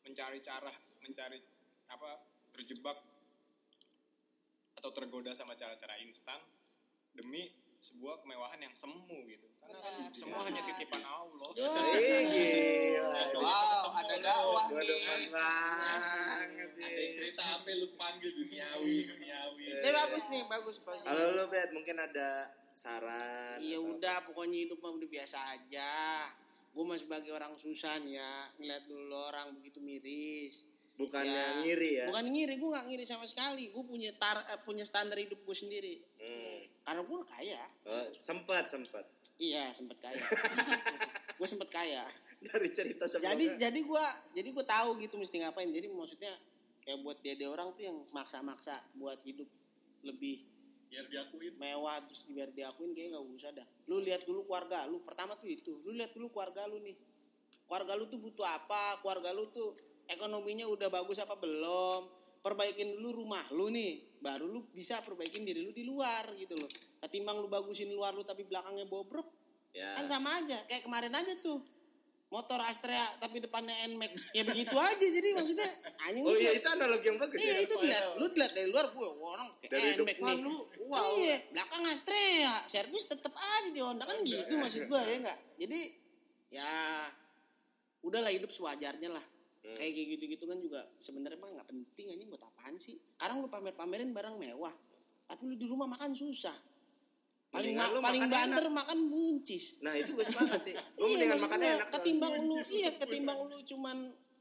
mencari cara, mencari apa terjebak atau tergoda sama cara-cara instan demi sebuah kemewahan yang semu gitu. Semua hanya titipan Allah. Ih, gila. Wow, ada dakwah nih. banget cerita apa lu panggil duniawi, duniawi. Ini bagus nih, bagus closing. Kalau lu Bet mungkin ada saran. Ya atau- udah, pokoknya hidup mah udah biasa aja. Gue mah sebagai orang susah nih ya, ngeliat dulu orang begitu miris. Bukannya Ya, ngiri ya. Bukan ngiri, gue gak ngiri sama sekali. Gue punya tar, eh, punya standar hidup gue sendiri. Hmm. Karena gue kaya. Oh, sempat sempat Iya, sempet kaya. gue sempet kaya. dari cerita sebelumnya. Jadi jadi gue jadi gue tahu gitu mesti ngapain. Jadi maksudnya kayak buat dia dia orang tuh yang maksa-maksa buat hidup lebih Biar diakuin. mewah terus biar diakuin kayak nggak usah dah. Lu lihat dulu keluarga lu. Pertama tuh itu. Lu lihat dulu keluarga lu nih. Keluarga lu tuh butuh apa? Keluarga lu tuh ekonominya udah bagus apa belum? Perbaikin dulu rumah lu nih. Baru lu bisa perbaikin diri lu di luar gitu loh. Ketimbang lu bagusin luar lu tapi belakangnya bobrok. ya. Kan sama aja. Kayak kemarin aja tuh. Motor Astrea tapi depannya NMAX. Ya begitu aja. Jadi maksudnya anjing Oh iya itu analogi yang bagus Iya ya. itu lihat, lu lihat dari luar gue orang kayak NMAX nih. lu, wow. Iya, belakang Astrea, servis tetep aja di Honda kan gitu maksud gue ya enggak. Jadi ya udahlah hidup sewajarnya lah. Hmm. Kayak kayak gitu-gitu kan juga sebenarnya mah nggak penting aja sih? Sekarang lu pamer-pamerin barang mewah, tapi lu di rumah makan susah. Paling Mendingan ma- lu paling makan banter makan buncis. Nah itu gue sepakat sih. Gue Iya, mendingan makan enak. Ketimbang lu, iya ketimbang lu cuman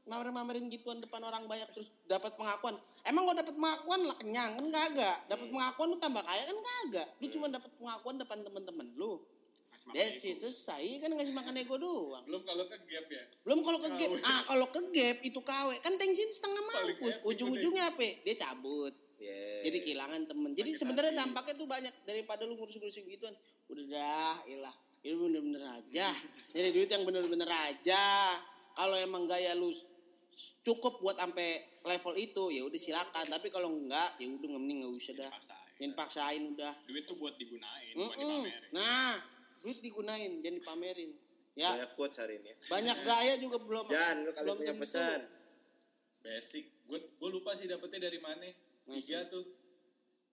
mamer-mamerin gituan depan orang banyak terus dapat pengakuan. Emang gua dapat pengakuan lah kenyang kan kagak. Dapat pengakuan lu tambah kaya kan kagak. Lu cuma dapat pengakuan depan temen-temen lu. That's it, selesai kan ngasih makan ego doang. Belum kalau ke gap ya. Belum kalau ke gap, ah kalau ke gap itu KW kan tensin setengah mampus. Ujung-ujungnya apa? Dia cabut. Yeah. Jadi kehilangan temen. Jadi sebenarnya dampaknya tuh banyak daripada lu ngurus-ngurus begituan. Udah dah, ilah. Itu bener-bener aja. Jadi duit yang bener-bener aja. Kalau emang gaya lu cukup buat sampai level itu ya udah silakan. Tapi kalau enggak ya udah mending nggak usah dah. Jangan paksain udah. Duit tuh buat digunain, bukan Mm-mm. dipamerin. Nah, duit digunain, jangan dipamerin. Ya, Banyak quotes hari ini ya. banyak gaya juga belum Jan, lu belum punya pesan. Basic. Gue gue lupa sih dapetnya dari mana. Tiga tuh.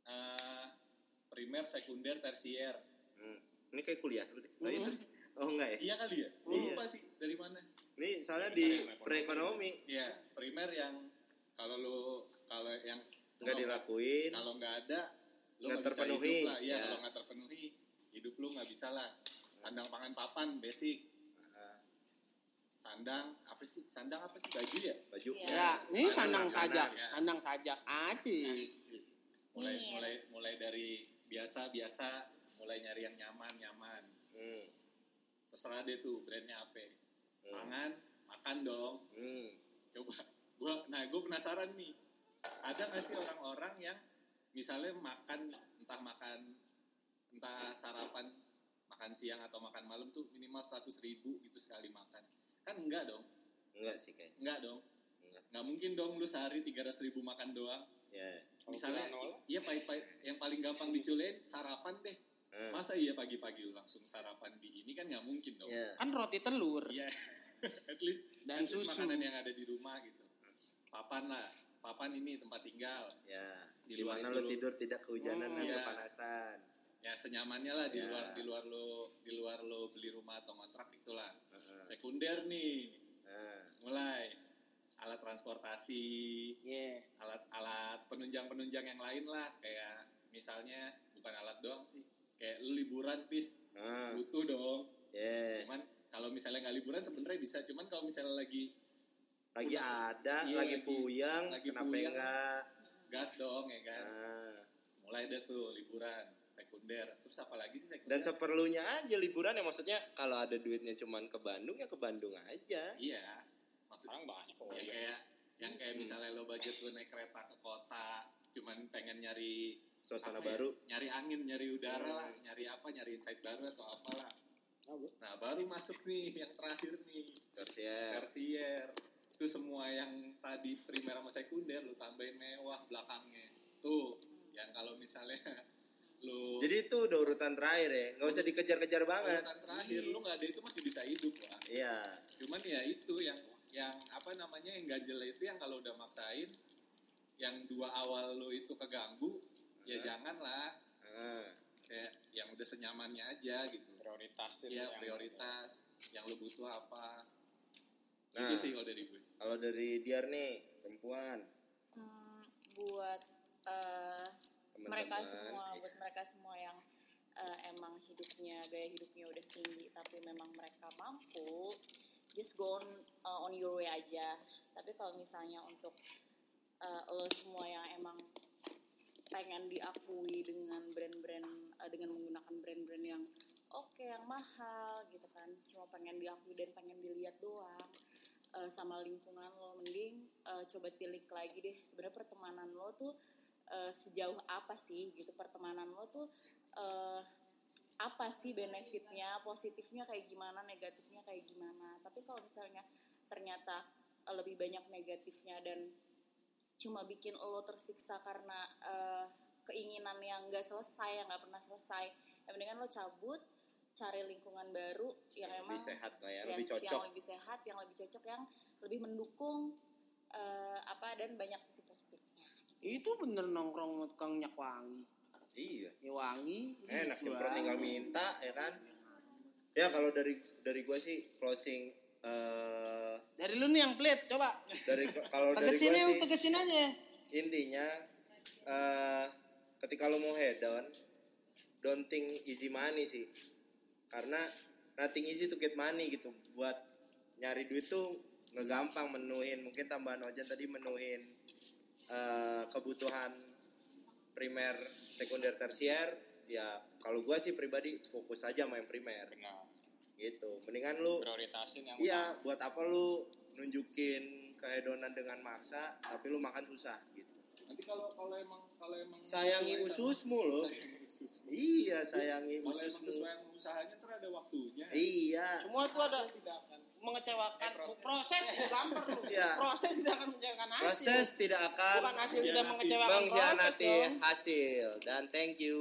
Eh, primer, sekunder, tersier. Hmm. Ini kayak kuliah lu deh. Lah itu. Oh enggak ya? Iya kali ya? Gue Iya. lupa sih dari mana. Ini soalnya di perekonomi Iya, primer yang kalau lu kalau yang nggak kalau dilakuin. kalau nggak ada lu Nggak terpenuhi. Iya, ya. kalau nggak terpenuhi hidup lu nggak bisa lah. Sandang pangan papan basic. Sandang apa sih sandang apa sih baju ya baju Iya. Ya, ini sandang sajak, ya. sandang sajak aja. mulai Nyinyir. mulai mulai dari biasa biasa mulai nyari yang nyaman nyaman hmm. terserah deh tuh brandnya apa Hmm. pangan makan dong Hmm. coba gua nah gue penasaran nih ada nggak sih orang-orang yang misalnya makan entah makan entah sarapan makan siang atau makan malam tuh minimal 100 ribu gitu sekali makan. Kan enggak dong? Enggak sih kayak enggak dong. Enggak. nggak mungkin dong lu sehari 300 ribu makan doang. Ya. Misalnya Granola. iya pahit-pahit. Yang paling gampang diculen sarapan deh. Hmm. masa iya pagi-pagi lu langsung sarapan di ini kan nggak mungkin dong. Ya. Kan roti telur. Iya, at least Dan at least susu. makanan yang ada di rumah gitu. Papan lah, papan ini tempat tinggal. ya. Di di luar mana lu- tidur tidak kehujanan Hmm, dan iya. kepanasan Ya senyamannya lah di Ya. luar di luar lo di luar lo beli rumah atau kontrak itulah. Heeh. Sekunder nih, Nah, mulai alat transportasi, Iya. alat-alat penunjang-penunjang yang lain lah kayak misalnya bukan alat doang sih. Kayak lu liburan pis nah, butuh dong. ya Cuman kalau misalnya nggak liburan sebenarnya bisa, cuman kalau misalnya lagi lagi ada Iya, lagi lagi- puyang lagi kenapa puyang. enggak gas dong ya kan. nah, mulai deh tuh liburan sekunder terus apa lagi sih sekunder dan seperlunya aja liburan ya maksudnya kalau ada duitnya cuman ke Bandung ya ke Bandung aja. Iya. Maksud Sekarang banyak kok. yang kayak yang kayak misalnya lo budget lo naik kereta ke kota cuman pengen nyari suasana ya, baru. Nyari angin nyari udara lah nyari apa nyari insight baru atau apalah. Nah baru masuk nih yang terakhir nih. Tersier. Tersier. Itu semua yang tadi primer sama sekunder lo tambahin mewah belakangnya. Tuh yang kalau misalnya lo jadi itu udah urutan terakhir ya. Nggak usah dikejar-kejar banget. urutan terakhir lu nggak ada itu masih bisa hidup lah iya. Cuman ya itu yang yang apa namanya yang ganjel itu yang kalau udah maksain yang dua awal lo itu keganggu ya Hah? janganlah. Nah, kayak yang udah senyamannya aja gitu. Prioritasin ya yang- prioritas. Yang lo butuh apa. Nah. itu sih kalau dari gue. kalau dari Diar nih perempuan. Hmm, buat eh, Teman-teman. mereka semua buat mereka semua yang eh, emang hidupnya gaya hidupnya udah tinggi tapi memang mereka mampu just go on, uh, on your way aja. Tapi kalau misalnya untuk uh, lo semua yang emang pengen diakui dengan brand-brand uh, dengan menggunakan brand-brand yang oke yang mahal gitu kan. Cuma pengen diakui dan pengen dilihat doang uh, sama lingkungan lo mending uh, coba tilik lagi deh. Sebenarnya pertemanan lo tuh uh, sejauh apa sih gitu pertemanan lo tuh uh, apa sih benefitnya positifnya kayak gimana negatifnya kayak gimana. Tapi kalau misalnya ternyata uh, lebih banyak negatifnya dan cuma bikin lo tersiksa karena uh, keinginan yang nggak selesai yang nggak pernah selesai yang mendingan lo cabut cari lingkungan baru yang emang lebih sehat lah ya lebih cocok. yang lebih sehat yang lebih cocok yang lebih mendukung uh, apa dan banyak sisi Itu bener nongkrong sama tukang minyak wangi. iya Ya wangi. enak dijual. nyemprot tinggal minta ya kan ya kalau dari dari gue sih closing eh Dari lu nih yang pelit, coba. dari kalau dari gue aja, sih tegesin aja. intinya eh ketika lo mau head on don't think easy money sih karena nothing easy to get money gitu buat nyari duit tuh nggak gampang menuhin mungkin tambahan ojan tadi menuhin eh, kebutuhan primer sekunder tersier ya kalau gua sih pribadi fokus aja main primer Benar. gitu mendingan lu Prioritasin yang Iya, buat apa lu nunjukin kehedonan dengan maksa, tapi lu makan susah gitu. nanti kalau kalau emang kalau emang Sayangi ususmu sayangi ususmu Iya, sayangi kalau emang ususmu. sesuai usahanya ntar ada waktunya Iya. Semua itu ada tidak akan mengecewakan proses, lamper lu. Iya. Proses tidak akan mengecewakan hasil. Proses tidak akan Bukan hasil tidak mengecewakan proses mengkhianati dong. hasil. Dan thank you.